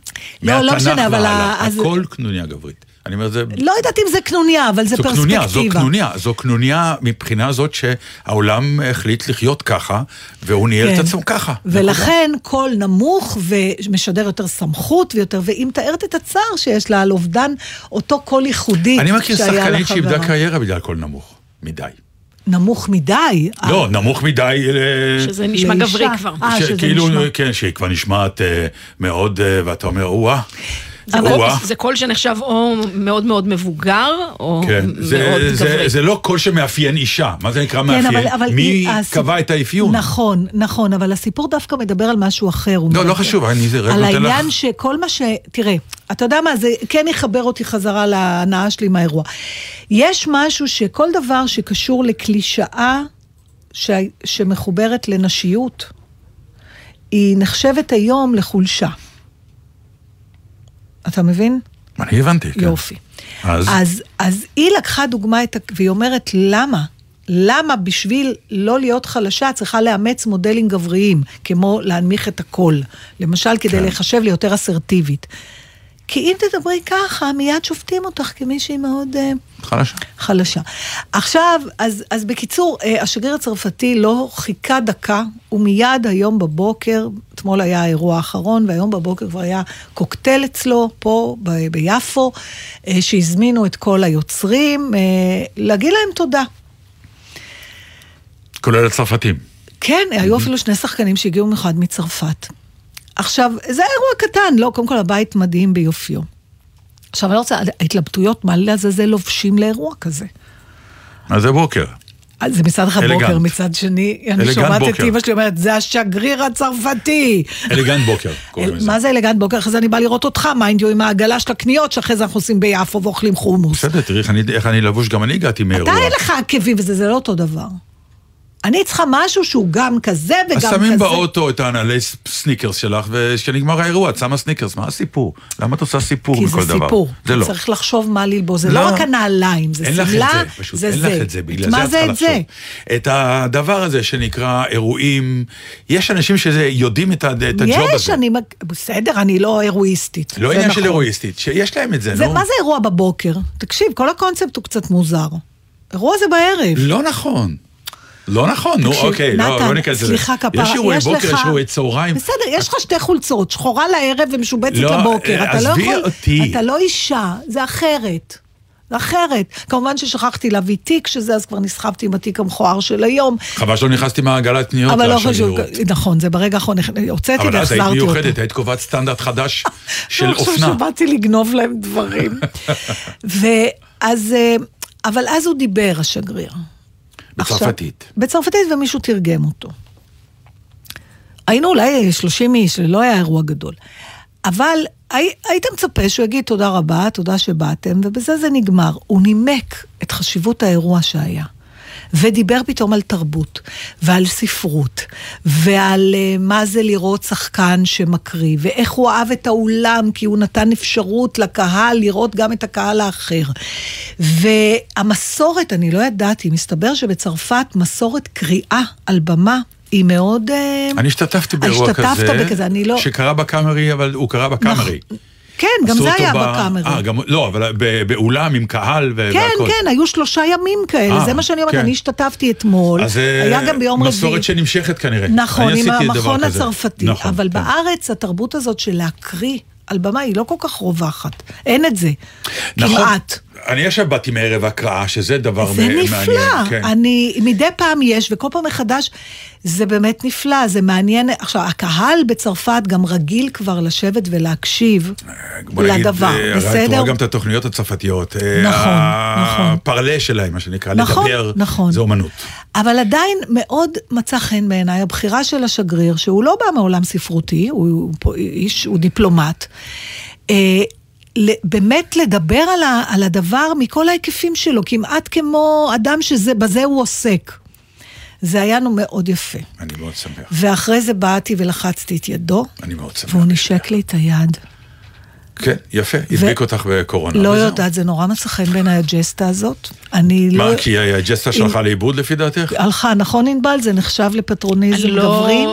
לא, לא מהתנ"ך משנה, אבל אז- הכל קנוניה גברית. אני אומר, זה... לא יודעת אם זה קנוניה, אבל זה זו פרספקטיבה. קנוניה, זו קנוניה, זו קנוניה מבחינה זאת שהעולם החליט לחיות ככה, והוא ניהל את כן. עצמו ככה. ולכן קול נמוך ומשדר יותר סמכות ויותר, והיא מתארת את הצער שיש לה על אובדן אותו קול ייחודי אני מכיר שהיה שחקנית שאיבדה לחברה. קריירה בגלל קול נמוך. מדי. נמוך מדי. לא, נמוך מדי. אה, שזה נשמע לאישה. גברי כבר. אה, שזה כאילו, נשמע. כן, שהיא כבר נשמעת אה, מאוד, אה, ואתה אומר, וואה. זה אבל-. זה קול שנחשב או מאוד מאוד מבוגר, או כן, זה, מאוד זה, גברי. זה לא קול שמאפיין אישה, מה זה נקרא כן, מאפיין? אבל, אבל מי הס- קבע את האפיון? נכון, נכון, אבל הסיפור דווקא מדבר על משהו אחר. לא, מדבר- לא חשוב, אני זה רק על נותן לך... העניין שכל מה ש... תראה, אתה יודע מה, זה כן יחבר אותי חזרה להנאה שלי מהאירוע. יש משהו שכל דבר שקשור לקלישאה ש... שמחוברת לנשיות, היא נחשבת היום לחולשה. אתה מבין? אני הבנתי, כן. יופי. אז? אז, אז היא לקחה דוגמה את, והיא אומרת, למה? למה בשביל לא להיות חלשה צריכה לאמץ מודלים גבריים, כמו להנמיך את הקול, למשל כדי כן. להיחשב ליותר אסרטיבית. כי אם תדברי ככה, מיד שופטים אותך כמישהי מאוד uh, חלשה. חלשה. עכשיו, אז, אז בקיצור, uh, השגריר הצרפתי לא חיכה דקה, ומיד היום בבוקר, אתמול היה האירוע האחרון, והיום בבוקר כבר היה קוקטייל אצלו, פה ב- ביפו, uh, שהזמינו את כל היוצרים, להגיד להם תודה. כולל הצרפתים. כן, היו אפילו שני שחקנים שהגיעו במיוחד מצרפת. עכשיו, זה אירוע קטן, לא, קודם כל הבית מדהים ביופיו. עכשיו, אני לא רוצה, ההתלבטויות, מה לעזאזל לובשים לאירוע כזה? אז זה בוקר. זה מצד אחד elegant. בוקר, מצד שני, אני שומעת את. אימא שלי אומרת, זה השגריר הצרפתי. elegant בוקר, *laughs* קוראים לזה. מה זה elegant בוקר? אחרי זה אני באה לראות אותך, mind you, עם העגלה של הקניות, שאחרי זה אנחנו עושים ביפו ואוכלים חומוס. בסדר, תראי איך אני לבוש, גם אני הגעתי מאירוע. אתה אין לך עקבים וזה, זה לא אותו דבר. אני צריכה משהו שהוא גם כזה וגם אז כזה. שמים באוטו את הנעלי סניקרס שלך, וכשנגמר האירוע את שמה סניקרס, מה הסיפור? למה את עושה סיפור כי מכל זה דבר? סיפור. זה לא. צריך לחשוב מה ללבוש. זה לא לא. רק הנעליים, זה שמלה, זה, זה אין זה. לך את זה, בגלל זה מה את זה צריכה זה? לחשוב. את הדבר הזה שנקרא אירועים, יש אנשים שיודעים את הג'וב יש, הזה. אני... מק- בסדר, אני לא אירואיסטית. לא זה עניין של נכון. אירואיסטית, שיש להם את זה, זה, נו. מה זה אירוע בבוקר? תקשיב, כל הקונספט הוא קצת מוזר. אירוע זה בערב. לא נכון. לא נכון, נו אוקיי, לא לא ניכנס לזה. סליחה כפרה, יש אירועי יש בוקר, לך- יש אירועי צהריים. בסדר, יש לך שתי חולצות, שחורה לערב ומשובצת לא, לבוקר. אתה לא יכול... אתה לא אישה, זה אחרת. אחרת. כמובן ששכחתי להביא תיק, שזה אז כבר נסחבתי עם התיק המכוער של היום. חבל שלא נכנסתי מהעגלת קניות אבל לא חשוב. נכון, זה ברגע האחרון, הוצאתי אבל אז היית והחזרתי אותו. מיוחדת, היית קובעת סטנדרט חדש *laughs* של לא, עכשיו אופנה. שבאתי לגנוב להם דברים. *laughs* ואז, אה, אבל אז הוא דיבר, השגריר. בצרפתית. עכשיו, בצרפתית, ומישהו תרגם אותו. היינו אולי 30 איש, לא היה אירוע גדול. אבל הי, היית מצפה שהוא יגיד תודה רבה, תודה שבאתם, ובזה זה נגמר. הוא נימק את חשיבות האירוע שהיה. ודיבר פתאום על תרבות, ועל ספרות, ועל uh, מה זה לראות שחקן שמקריא, ואיך הוא אהב את האולם, כי הוא נתן אפשרות לקהל לראות גם את הקהל האחר. והמסורת, אני לא ידעתי, מסתבר שבצרפת מסורת קריאה על במה היא מאוד... אה, אני השתתפתי באירוע כזה, השתתפת בכזה, אני לא... שקרה בקאמרי, אבל הוא קרה בקאמרי. כן, גם זה היה בקאמרי. אה, גם, לא, אבל ב- באולם עם קהל כן, והכל. כן, היו שלושה ימים כאלה, אה, זה מה שאני אומרת, כן. אני השתתפתי אתמול, אה, היה גם ביום רביעי. מסורת שנמשכת כנראה. נכון, עם המכון. הצרפתי. נכון, אבל כן. בארץ התרבות הזאת של להקריא על במה היא לא כל כך רווחת. אין את זה. נכון. כמעט. אני עכשיו באתי מערב הקראה, שזה דבר זה מעניין. נפלא. כן. אני, מדי פעם יש, וכל פעם מחדש, זה באמת נפלא, זה מעניין. עכשיו, הקהל בצרפת גם רגיל כבר לשבת ולהקשיב בוא נגיד, לדבר, אה, הרי את בסדר? רואה גם את התוכניות הצרפתיות. אה, נכון, נכון. הפרלה שלהם, מה שנקרא, נכון, לדבר, נכון. זה אומנות. אבל עדיין מאוד מצא חן בעיניי הבחירה של השגריר, שהוא לא בא מעולם ספרותי, הוא, הוא, פה איש, הוא דיפלומט, אה, באמת לדבר על, ה, על הדבר מכל ההיקפים שלו, כמעט כמו אדם שבזה הוא עוסק. זה היה לנו מאוד יפה. אני מאוד שמח. ואחרי זה באתי ולחצתי את ידו, אני מאוד שמח. והוא נשק לי את היד. כן, יפה, הדביק אותך בקורונה. לא וזהו. יודעת, זה נורא מצא חן בעיניי הג'סטה הזאת. אני מה, לא... כי הג'סטה שלך לאיבוד לפי דעתך? הלכה, נכון ענבל? זה נחשב לפטרוניזם לא, גברי?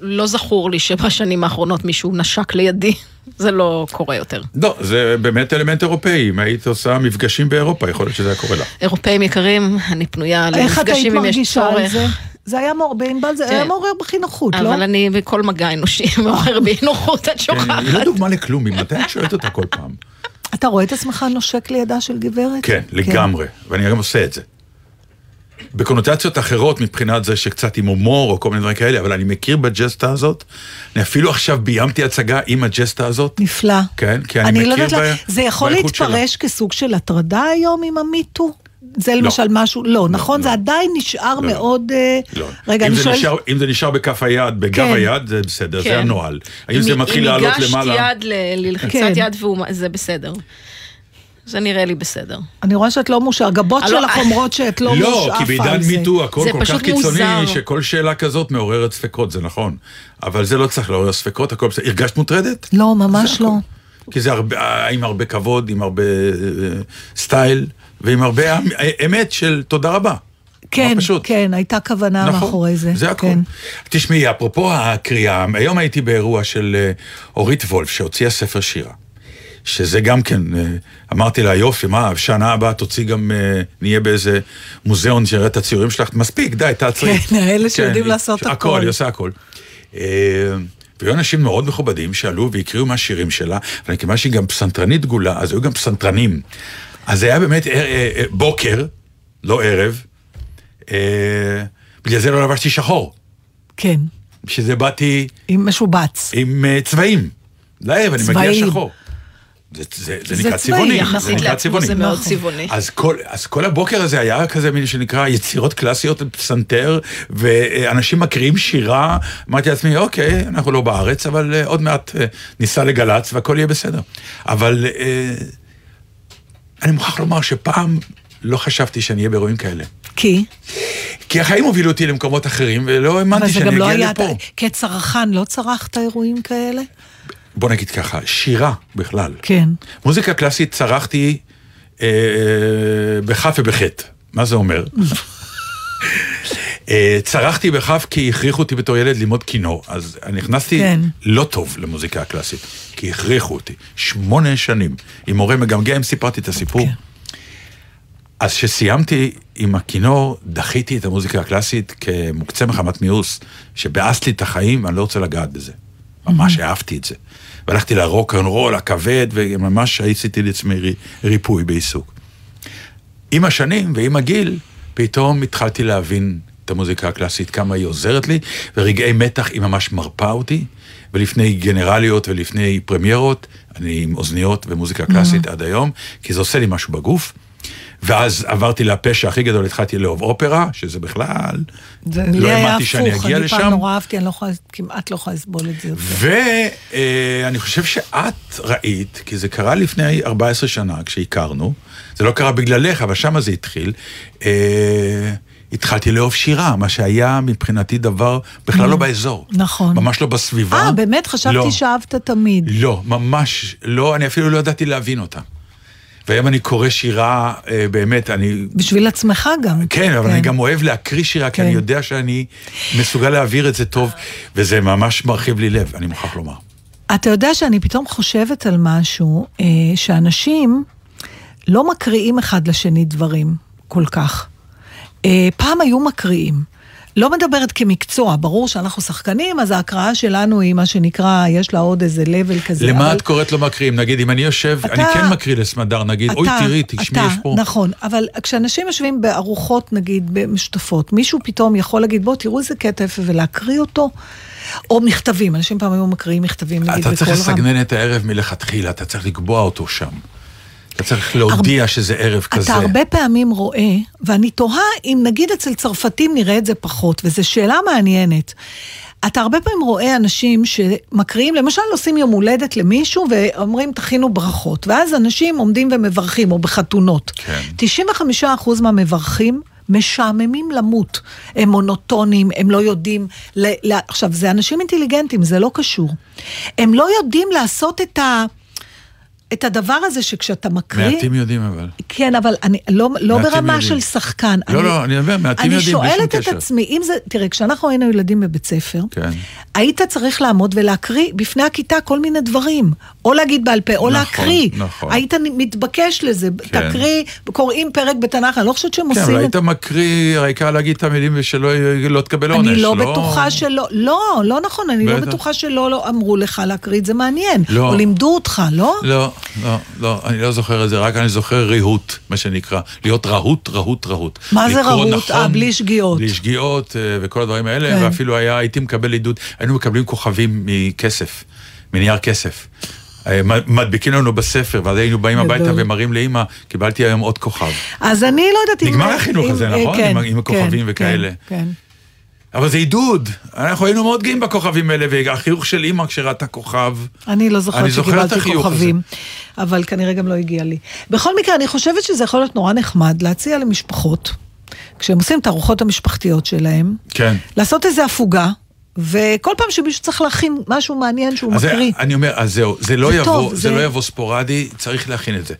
לא זכור לי שבשנים האחרונות מישהו נשק לידי. *laughs* זה לא קורה יותר. לא, זה באמת אלמנט אירופאי. אם היית עושה מפגשים באירופה, יכול להיות שזה היה קורה לך. אירופאים יקרים, אני פנויה איך את היית למפגשים אם יש מרגישה על צורך. זה? זה היה מעורר, בענבל זה כן. היה מעורר בכי נוחות, לא? אבל אני בכל מגע אנושי *laughs* מעורר בי נוחות, את כן, שוכחת. היא לא דוגמה לכלום, ממתי את שואלת אותה כל פעם? אתה רואה את עצמך נושק לידה של גברת? כן, לגמרי, ואני גם עושה את זה. בקונוטציות אחרות מבחינת זה שקצת עם הומור או כל מיני דברים כאלה, אבל אני מכיר בג'סטה הזאת. אני אפילו עכשיו ביימתי הצגה עם הג'סטה הזאת. נפלא. כן, כי אני, אני מכיר לא ב... לה- זה יכול באיכות שלה. להתפרש כסוג של הטרדה היום עם המיטו? זה למשל משהו, לא, נכון? לא. זה עדיין נשאר לא. מאוד... אה, לא. רגע, אם אני זה שואלת... נשאר, אם זה נשאר בכף היד, בגב כן. היד, זה בסדר, כן. זה הנוהל. האם זה אם- מתחיל לעלות אם למעלה? הגשת יד ללחיצת כן. יד והוא... זה בסדר. זה נראה לי בסדר. אני רואה שאת לא מאושר. הגבות לא, שלך. אומרות שאת לא לא, כי בעידן על זה. מיטו הכל זה כל כך פשוט קיצוני. שכל שאלה כזאת מעוררת ספקות, זה נכון. אבל זה לא צריך לעורר ספקות, הכל בסדר. הרגשת מוטרדת? לא, ממש זה לא. כי זה הרבה, אה, עם הרבה כבוד, עם הרבה אה, סטייל, ועם הרבה אמ- אמת של תודה רבה. כן. כן, הייתה כוונה נכון, מאחורי זה. זה הכל. כן. תשמעי, אפרופו הקריאה, היום הייתי באירוע של אה, אורית וולף, שהוציאה ספר שירה. שזה גם כן, אה, אמרתי לה, יופי, מה, שנה הבאה תוציא גם, אה, נהיה באיזה מוזיאון שיראה את הציורים שלך, מספיק, די, תעצרי. כן, *laughs* האלה שיודעים היא- לעשות הכל. הכל, היא עושה הכל. והיו אנשים מאוד מכובדים שעלו והקריאו מהשירים שלה, אבל כיוון שהיא גם פסנתרנית דגולה, אז היו גם פסנתרנים. אז זה היה באמת אה, אה, אה, בוקר, לא ערב, בגלל זה לא לבשתי שחור. כן, בשביל זה באתי עם משובץ. עם צבעים. לערב, אני מגיע. שחור. זה, זה, זה זה נקרא צבעוני. זה נקרא צבעוני. זה מאוד. צבעוני. אז כל, אז כל הבוקר הזה היה כזה מין שנקרא יצירות קלאסיות פסנתר, ואנשים מקריאים שירה, אמרתי לעצמי, אוקיי, אנחנו לא בארץ, אבל עוד מעט ניסע לגל"צ והכל יהיה בסדר. אבל אה, אני מוכרח לומר שפעם לא חשבתי שאני אהיה באירועים כאלה. כי? כי החיים הובילו אותי למקומות אחרים, ולא האמנתי זה שאני גם לא אגיע היה... לפה. כצרכן לא צרכת אירועים כאלה? בוא נגיד ככה, שירה בכלל. כן. מוזיקה קלאסית צרכתי אה, בכף ובחטא. מה זה אומר? *laughs* אה, צרכתי בכף כי הכריחו אותי בתור ילד ללמוד כינור, אז אני נכנסתי כן. לא טוב למוזיקה הקלאסית, כי הכריחו אותי. שמונה שנים. עם מורה מגמגם סיפרתי את הסיפור. כן. אז כשסיימתי עם הכינור, דחיתי את המוזיקה הקלאסית כמוקצה מחמת מיאוס, שבאס לי את החיים ואני לא רוצה לגעת בזה. ממש אהבתי את זה. והלכתי לרוק אנד רול הכבד, וממש עשיתי לעצמי רי- ריפוי בעיסוק. עם השנים ועם הגיל, פתאום התחלתי להבין את המוזיקה הקלאסית, כמה היא עוזרת לי, ורגעי מתח היא ממש מרפה אותי, ולפני גנרליות ולפני פרמיירות, אני עם אוזניות ומוזיקה קלאסית עד היום, כי זה עושה לי משהו בגוף. ואז עברתי לפשע הכי גדול, התחלתי לאהוב אופרה, שזה בכלל, זה- לא היה האמנתי שאני הפוך, אגיע אני פעם לשם. נורא אהבתי, אני לא יכולה, כמעט לא יכולה לסבול את זה. ואני חושב שאת ראית, כי זה קרה לפני 14 שנה כשהכרנו, זה לא קרה בגללך, אבל שמה זה התחיל, אה, התחלתי לאהוב שירה, מה שהיה מבחינתי דבר בכלל לא באזור. נכון. ממש לא בסביבה. אה, באמת? חשבתי לא. שאהבת תמיד. לא, ממש לא, אני אפילו לא ידעתי להבין אותה. והיום אני קורא שירה, אה, באמת, אני... בשביל עצמך גם. כן, אבל אני גם אוהב להקריא שירה, כי כן. אני יודע שאני מסוגל להעביר את זה טוב, וזה ממש מרחיב לי לב, אני מוכרח לומר. אתה יודע שאני פתאום חושבת על משהו, אה, שאנשים לא מקריאים אחד לשני דברים כל כך. אה, פעם היו מקריאים. לא מדברת כמקצוע, ברור שאנחנו שחקנים, אז ההקראה שלנו היא מה שנקרא, יש לה עוד איזה level כזה. למה אבל את קוראת לא מקריאים? נגיד, אם אני יושב, אתה- אני כן מקריא לסמדר, נגיד, אוי, אתה- תראי, תשמעי, אתה, יש פה... נכון, אבל כשאנשים יושבים בארוחות, נגיד, משותפות, מישהו פתאום יכול להגיד, בוא, תראו איזה קטע יפה, ולהקריא אותו, או מכתבים, אנשים פעם היו מקריאים מכתבים, נגיד, אתה צריך בקול רם. לסגנן את הערב מלכתחילה, אתה צריך לקבוע אותו שם. אתה צריך להודיע שזה ערב כזה. אתה הרבה פעמים רואה, ואני תוהה אם נגיד אצל צרפתים נראה את זה פחות, וזו שאלה מעניינת. אתה הרבה פעמים רואה אנשים שמקריאים, למשל עושים יום הולדת למישהו ואומרים תכינו ברכות, ואז אנשים עומדים ומברכים, או בחתונות. כן. 95% מהמברכים משעממים למות. הם מונוטונים, הם לא יודעים... ל... ל... עכשיו, זה אנשים אינטליגנטים, זה לא קשור. הם לא יודעים לעשות את ה... את הדבר הזה שכשאתה מקריא... מעטים יודעים אבל. כן, אבל אני לא, לא ברמה יודעים. של שחקן. לא, לא, אני אומר, מעטים יודעים, בלי אני שום שואלת את קשר. עצמי, אם זה, תראה, כשאנחנו היינו ילדים בבית ספר, כן. היית צריך לעמוד ולהקריא בפני הכיתה כל מיני דברים. או להגיד בעל פה, או נכון, להקריא. נכון. היית מתבקש לזה, כן. תקריא, קוראים פרק בתנ"ך, אני לא חושבת שהם כן, עושים אבל את היית מקריא, העיקר להגיד את המילים ושלא לא תקבל עונש. אני לא בטוחה שלא, לא, לא נכון, אני לא בטח. בטוחה שלא לא אמרו לך להקריא את זה מעניין. לא. או לימדו אותך, לא? לא, לא, לא, אני לא זוכר את זה, רק אני זוכר ריהוט, מה שנקרא. להיות רהוט, רהוט, רהוט. מה זה רהוט? אה, בלי שגיאות. בלי שגיאות אה, וכל הדברים האלה, כן. ואפילו היה, הייתי מקבל עידוד, היינו מקבלים כוכבים מכסף, מנייר כסף. אה, מדביקים לנו בספר, ואז היינו באים הביתה. ומראים לאימא, קיבלתי היום עוד כוכב. אז אני לא יודעת אם... נגמר החינוך הזה, נכון? כן, עם עם הכוכבים כן, וכאלה. כן, כן. אבל זה עידוד, אנחנו היינו מאוד גאים בכוכבים האלה, והחיוך של אימא כשראתה כוכב. אני לא זוכרת שקיבלתי כוכבים, אבל כנראה גם לא הגיע לי. בכל מקרה, אני חושבת שזה יכול להיות נורא נחמד להציע למשפחות, כשהם עושים את הארוחות המשפחתיות שלהם, כן. לעשות איזה הפוגה, וכל פעם שמישהו צריך להכין משהו מעניין שהוא מקריא. אני אומר, אז זהו, זה לא זה יבוא, טוב, זה זה- לא יבוא ספורדי, צריך להכין את זה.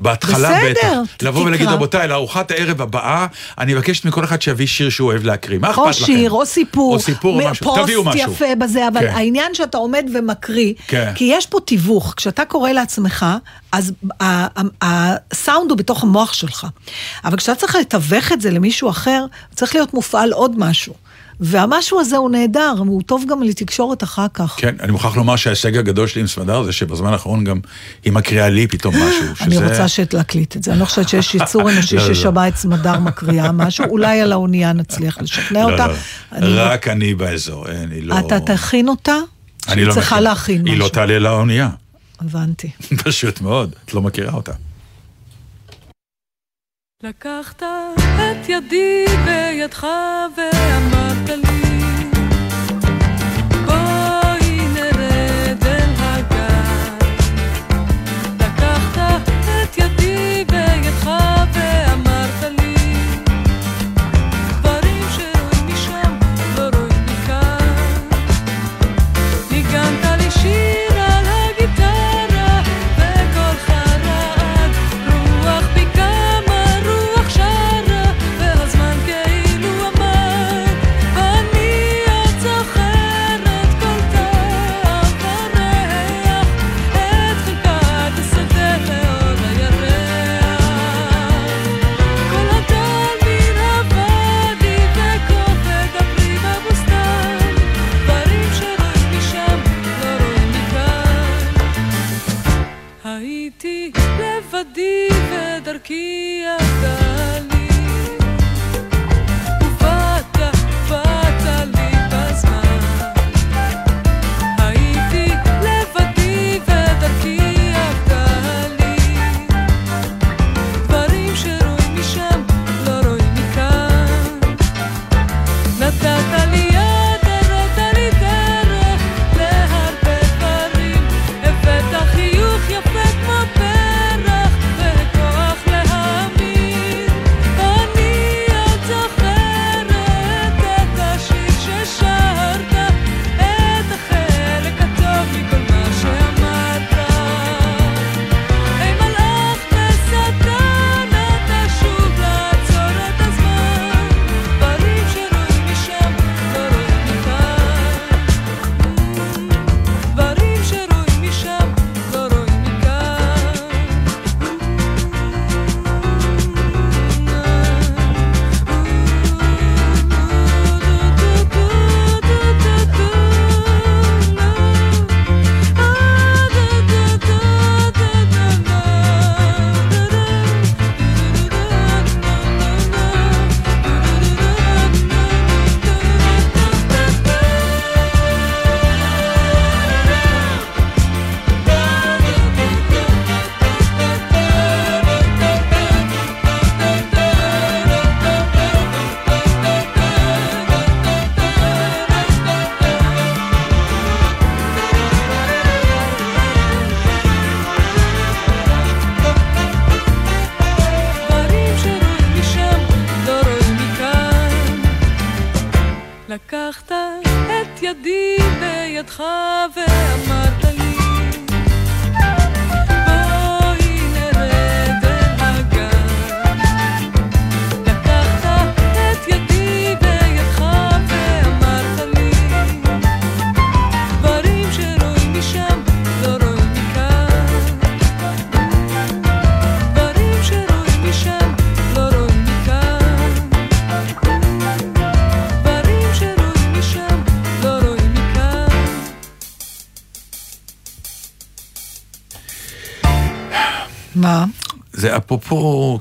בהתחלה בסדר, בטח. לבוא ולהגיד, תקרא. רבותיי, לארוחת הערב הבאה, אני מבקשת מכל אחד שיביא שיר שהוא אוהב להקריא. מה אכפת לכם? או שיר, או סיפור, או סיפור מ- משהו. תביאו פוסט משהו. יפה בזה, אבל כן. העניין שאתה עומד ומקריא, כן. כי יש פה תיווך, כשאתה קורא לעצמך, אז הסאונד הוא בתוך המוח שלך. אבל כשאתה צריך לתווך את זה למישהו אחר, צריך להיות מופעל עוד משהו. והמשהו הזה הוא נהדר, הוא טוב גם לתקשורת אחר כך. כן, אני מוכרח לומר שההישג הגדול שלי עם סמדר זה שבזמן האחרון גם היא מקריאה לי פתאום משהו. *gasps* אני שזה- רוצה שתקליט את זה, אני לא חושבת שיש *laughs* יצור אנושי לא, לא, לא. ששמע את סמדר מקריאה *laughs* משהו, אולי על האונייה נצליח לשכנע אותה. אני- רק אני באזור, אני לא... אתה תכין אותה? אני לא צריכה מכין. להכין משהו. היא לא תעלה לאונייה, הבנתי. *laughs* פשוט מאוד, את לא מכירה אותה. לקחת את ידי בידך ואמרת לי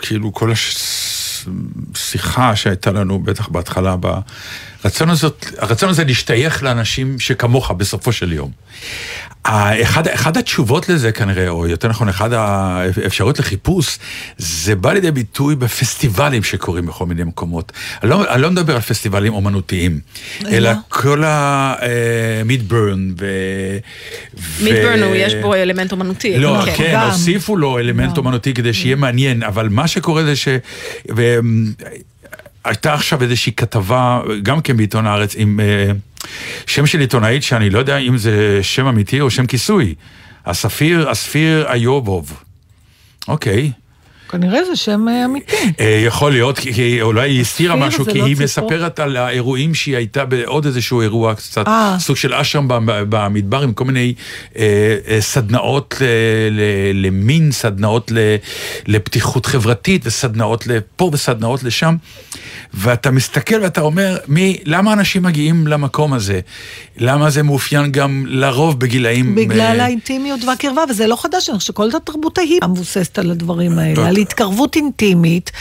כאילו, כל השיחה שהייתה לנו, בטח בהתחלה, ברצון הזאת, הרצון הזה להשתייך לאנשים שכמוך בסופו של יום. אחד, אחד התשובות לזה כנראה, או יותר נכון, אחד האפשרויות לחיפוש, זה בא לידי ביטוי בפסטיבלים שקורים בכל מיני מקומות. אני לא, אני לא מדבר על פסטיבלים אומנותיים, אלא כל המידברן ו... מידברן הוא, יש בו אלמנט אומנותי. לא, כן. כן, גם. הוסיפו לו אלמנט. אומנותי כדי שיהיה מעניין, אבל מה שקורה זה ש... הייתה עכשיו איזושהי כתבה, גם כן בעיתון הארץ, עם אה, שם של עיתונאית שאני לא יודע אם זה שם אמיתי או שם כיסוי. הספיר, הספיר איובוב. אוקיי. כנראה זה שם אה, אמיתי. אה, יכול להיות, כי- אולי היא הסתירה הסתיר, משהו, כי לא היא. מספרת על האירועים שהיא הייתה בעוד איזשהו אירוע קצת, אה. סוג של אשרם במדבר עם כל מיני סדנאות למין, סדנאות לפתיחות חברתית וסדנאות לפה וסדנאות לשם. ואתה מסתכל ואתה אומר, מי, למה אנשים מגיעים למקום הזה? למה זה מאופיין גם לרוב בגילאים... בגלל האינטימיות והקרבה, וזה לא חדש, אני חושבת שכל התרבות ההיא מבוססת על הדברים האלה, לא. על התקרבות אינטימית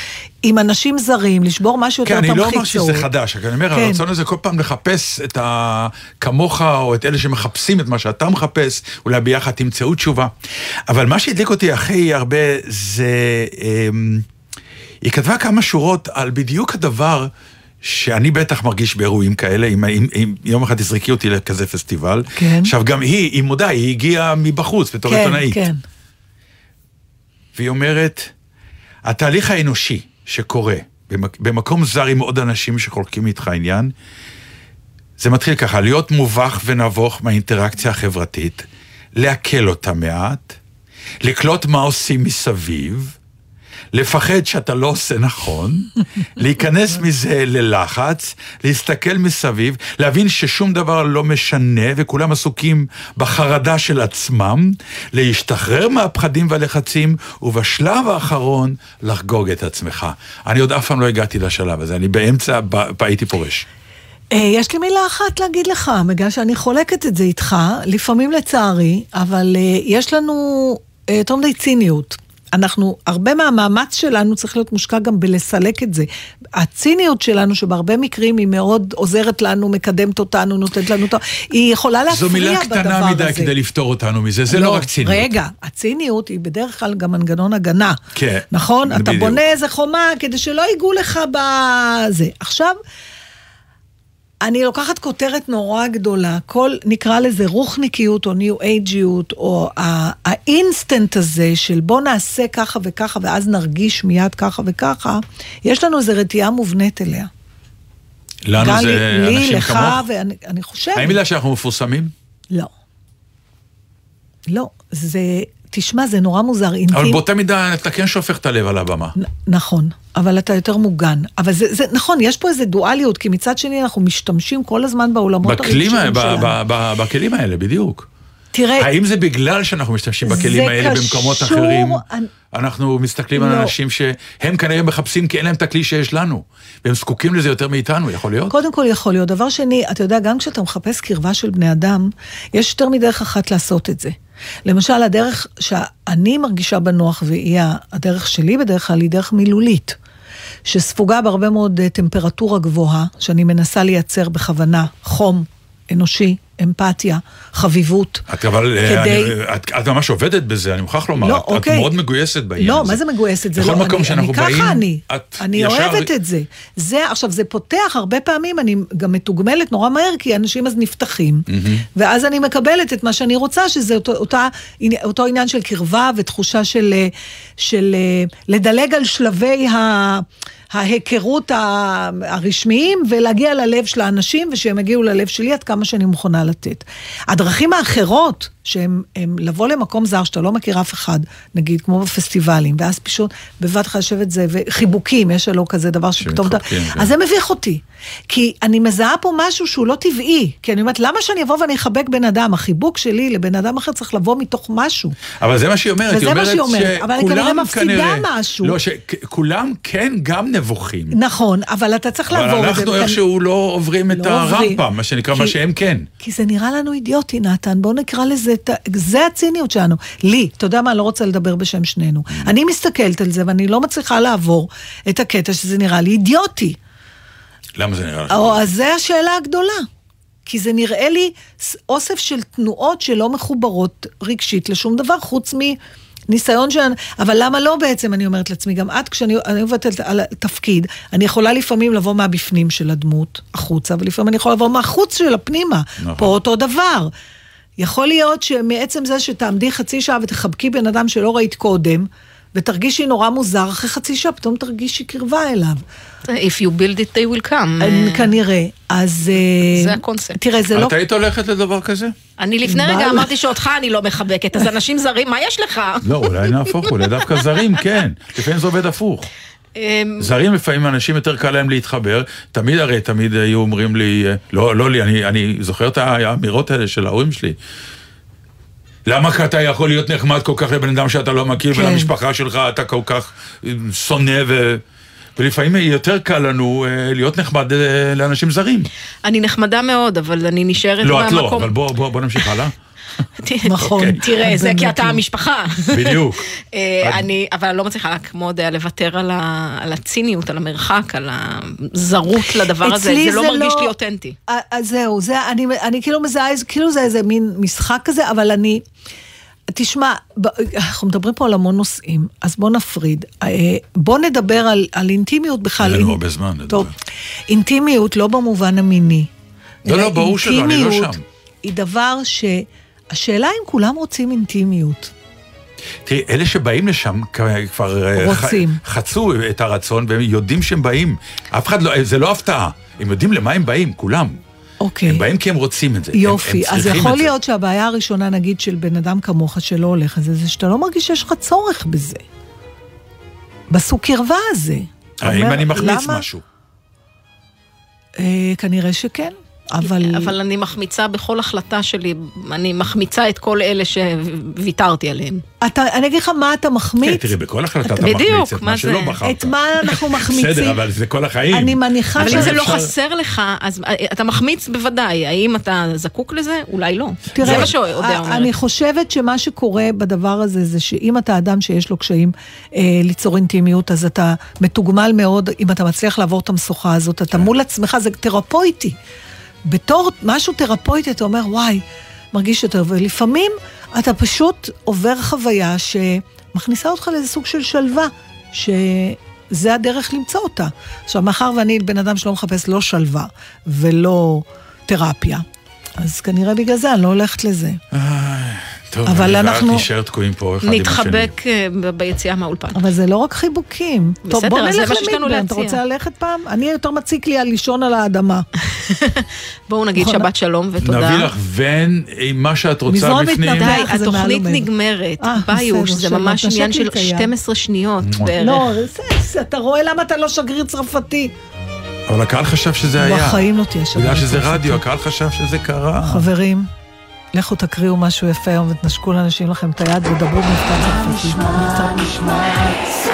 עם אנשים זרים, לשבור משהו יותר כן, טוב אני לא אומר. שזה חדש, אני אומר, כן. הרצון הזה כל פעם לחפש את ה... כמוך, או את אלה שמחפשים את מה שאתה מחפש, אולי ביחד תמצאו תשובה. אבל מה שהדליק אותי הכי הרבה זה... אמ, היא כתבה כמה שורות על בדיוק הדבר שאני בטח מרגיש באירועים כאלה, אם, אם, אם יום אחד תזרקי אותי לכזה פסטיבל. כן. עכשיו, גם היא, היא מודה, היא הגיעה מבחוץ בתור כן, עיתונאית. כן. והיא אומרת, התהליך האנושי שקורה במק- במקום זר עם עוד אנשים שחולקים איתך עניין, זה מתחיל ככה, להיות מובך ונבוך מהאינטראקציה החברתית, לעכל אותה מעט, לקלוט מה עושים מסביב, לפחד שאתה לא עושה נכון, *laughs* להיכנס מזה ללחץ, להסתכל מסביב, להבין ששום דבר לא משנה וכולם עסוקים בחרדה של עצמם, להשתחרר מהפחדים והלחצים, ובשלב האחרון לחגוג את עצמך. אני עוד אף פעם לא הגעתי לשלב הזה, אני באמצע, הייתי פורש. אה, יש לי מילה אחת להגיד לך, בגלל שאני חולקת את זה איתך, לפעמים לצערי, אבל אה, יש לנו אה, יותר מדי ציניות. אנחנו, הרבה מהמאמץ שלנו צריך להיות מושקע גם בלסלק את זה. הציניות שלנו, שבהרבה מקרים היא מאוד עוזרת לנו, מקדמת אותנו, נותנת לנו את ה... היא יכולה להפריע זו בדבר הזה. מילה קטנה מדי כדי לפתור אותנו מזה, זה לא רק ציניות. רגע, הציניות היא בדרך כלל גם מנגנון הגנה. כן, נכון? אתה בדיוק. בונה איזה חומה כדי שלא ייגעו לך בזה. עכשיו, אני לוקחת כותרת נורא גדולה, כל, נקרא לזה רוחניקיות או ניו אייג'יות, או האינסטנט הזה של בוא נעשה ככה וככה ואז נרגיש מיד ככה וככה, יש לנו איזו רתיעה מובנית אליה. לנו גם זה לי, אנשים לך, כמוך. ואני אני חושבת... האם בגלל שאנחנו מפורסמים? לא. לא, זה, תשמע, זה נורא מוזר, אבל אינטימי. באותה מידה אתה כן שופך את הלב על הבמה. נכון, אבל אתה יותר מוגן. אבל זה, זה נכון, יש פה איזו דואליות, כי מצד שני אנחנו משתמשים כל הזמן בעולמות בכלים, הרגשיים שלנו. בכלים האלה, בדיוק. תראה, האם זה בגלל שאנחנו משתמשים בכלים האלה קשור- במקומות אחרים? אנחנו מסתכלים על לא. אנשים שהם כנראה מחפשים כי אין להם את הכלי שיש לנו, והם זקוקים לזה יותר מאיתנו, יכול להיות? קודם כל יכול להיות. דבר שני, אתה יודע, גם כשאתה מחפש קרבה של בני אדם, יש יותר מדרך אחת לעשות את זה. למשל, הדרך שאני מרגישה בנוח, והיא הדרך שלי בדרך כלל, היא דרך מילולית. שספוגה בהרבה מאוד אה, טמפרטורה גבוהה, שאני מנסה לייצר בכוונה חום אנושי, אמפתיה, חביבות. את אבל, אה, כדי- אני- את, את ממש עובדת בזה, אני מוכרח לומר, לא, את, אוקיי. את מאוד מגויסת בעניין לא, הזה. מה זה מגויסת? זה בכל לא, מקום אני, שאנחנו אני, באים, ככה אני. את אני ישר- אוהבת את זה. זה, עכשיו, זה פותח, הרבה פעמים אני גם מתוגמלת נורא מהר, כי אנשים אז נפתחים, ואז אני מקבלת את מה שאני רוצה, שזה אותו, אותה, אותו עניין של קרבה ותחושה של, אה, של אה, לדלג על שלבי ה... ההיכרות הרשמיים ולהגיע ללב של האנשים ושהם יגיעו ללב שלי עד כמה שאני מוכנה לתת. הדרכים האחרות, שהם הם לבוא למקום זר שאתה לא מכיר אף אחד, נגיד כמו בפסטיבלים, ואז פשוט בבת אחת לשבת זה, וחיבוקים, יש לו כזה דבר שפתאום אתה... כן. אז זה מביך אותי. כי אני מזהה פה משהו שהוא לא טבעי. כי אני אומרת, למה שאני אבוא ואני אחבק בן אדם? החיבוק שלי לבן אדם אחר צריך לבוא מתוך משהו. אבל זה מה שהיא אומרת, היא מה אומרת שהיא אומרת, אבל אני כנראה שכולם מפסידה כנראה- משהו. לא, שכולם כן גם נבוכים. נכון, אבל אתה צריך לעבור אבל את זה. אנחנו וכאן- איכשהו לא עוברים את לא. הרמפה, מה שנקרא, מה שהם כן. כי זה נראה לנו אידיוטי, נתן. בואו נקרא לזה זה, זה הציניות שלנו. לי, אתה יודע מה, אני לא רוצה לדבר בשם שנינו. אני מסתכלת על זה ואני לא מצליחה לעבור את הקטע שזה נראה לי אידיוטי. למה זה נראה לך? או, אז זה השאלה הגדולה. כי זה נראה לי אוסף של תנועות שלא מחוברות רגשית לשום דבר, חוץ מניסיון של... אבל למה לא בעצם, אני אומרת לעצמי, גם את, כשאני אני עובדת על- על תפקיד, אני יכולה לפעמים לבוא מהבפנים של הדמות החוצה, ולפעמים אני יכולה לבוא מהחוץ של הפנימה. נכון. פה אותו דבר. יכול להיות שמעצם זה שתעמדי חצי שעה ותחבקי בן אדם שלא ראית קודם, ותרגישי נורא מוזר, אחרי חצי שעה פתאום תרגישי קרבה אליו. If you build it, they will come. אה, אה, כנראה. אז... אה, זה הקונספט. תראה, זה לא... את היית הולכת לדבר כזה? אני לפני? רגע אמרתי שאותך אני לא מחבקת, אז אנשים זרים, מה יש לך? לא, אולי נהפוך, אולי דווקא זרים, כן. לפעמים זה עובד הפוך. אמ, זרים לפעמים אנשים יותר קל להם להתחבר, תמיד הרי תמיד היו אומרים לי, אה, לא, לא לי, אני, אני זוכר את האמירות האלה של ההורים שלי. למה אתה יכול להיות נחמד כל כך לבן אדם שאתה לא מכיר, כן. ולמשפחה שלך אתה כל כך אה, שונא, ו... ולפעמים יותר קל לנו אה, להיות נחמד אה, לאנשים זרים. אני נחמדה מאוד, אבל אני נשארת לא, את לא, מהמקום. אבל בוא, בוא, בוא נמשיך הלאה. נכון. תראה, זה כי אתה. המשפחה. בדיוק. *laughs* אה, אני, אבל אני לא מצליחה כמו יודע לוותר על, הציניות, על המרחק, על הזרות לדבר הזה, זה לא מרגיש לא- לי אותנטי. אה, אז זהו, זה, אני, אני כאילו מזהה, כאילו זה איזה מין משחק כזה, אבל אני... תשמע, אנחנו מדברים פה על המון נושאים, אז בוא נפריד. אה, בוא נדבר על, על אינטימיות בכלל. אין לנו הרבה זמן לדבר. טוב, אינטימיות לא במובן המיני. לא, לא, ברור שלא, אני לא אינטימיות שם. היא דבר ש... השאלה אם כולם רוצים אינטימיות. תראי, אלה שבאים לשם כבר אה, רוצים. ח- חצו את הרצון והם יודעים שהם באים. אף אחד לא, זה לא הפתעה. הם יודעים למה הם באים, כולם. אוקיי. הם באים כי הם רוצים את זה. הם- יופי, הם אז צריכים יכול את זה. להיות שהבעיה הראשונה, נגיד, של בן אדם כמוך שלא הולך על זה, זה שאתה לא מרגיש שיש לך צורך בזה. בסוג קרבה הזה. האם אומר, אני מחמיץ למה? משהו? אה, כנראה שכן, אבל... אבל אני מחמיצה בכל החלטה שלי, אני מחמיצה את כל אלה שוויתרתי עליהם. אתה, אני אגיד לך מה אתה כן, מחמיץ, תראי, בכל החלטה אתה בדיוק, מחמיץ את מה מה שלא? בחרת. את מה אנחנו *laughs* מחמיצים. בסדר, אבל זה כל החיים. אני מניחה אבל ש... אם זה לא חסר לך, אז אה, אתה מחמיץ בוודאי. האם אתה זקוק לזה? אולי לא. תראה, זה מה שאודיה א- אומרת. אני חושבת שמה שקורה בדבר הזה, זה שאם אתה אדם שיש לו קשיים אה, ליצור אינטימיות, אז אתה מתוגמל מאוד, אם אתה מצליח לעבור את המשוכה הזאת, אתה מול עצמך, זה תרפויטי. בתור משהו תרפויטי, אתה אומר, וואי, מרגיש יותר, ולפעמים אתה פשוט עובר חוויה שמכניסה אותך לאיזה סוג של שלווה, שזה הדרך למצוא אותה. עכשיו, מאחר ואני בן אדם שלא מחפש לא שלווה ולא תרפיה, אז כנראה בגלל זה אני לא הולכת לזה. טוב, אבל אני אנחנו- נשאר תקועים פה אחד עם השני. נתחבק אה, ביציאה מהאולפן. אבל זה לא רק חיבוקים. טוב, בסדר, בוא אז זה נלך למטבן, אתה. רוצה ללכת פעם? אני יותר מציק לי על לישון על האדמה. *laughs* בואו נגיד נכון. שבת שלום ותודה. נביא לך ון עם מה שאת רוצה בפנים. מתנדב. די, התוכנית. נגמרת. אה, ביוש, זה ממש עניין של את היד. 12 שניות בערך. לא, אתה רואה למה אתה לא שגריר צרפתי? אבל הקהל חשב שזה היה. בחיים לא תהיה שגריר בגלל שזה צרפתי. רדיו, הקהל חשב שזה קרה. חברים, לכו תקריאו משהו יפה היום ותנשקו לאנשים לכם את היד ודברו במבטא צרפתי.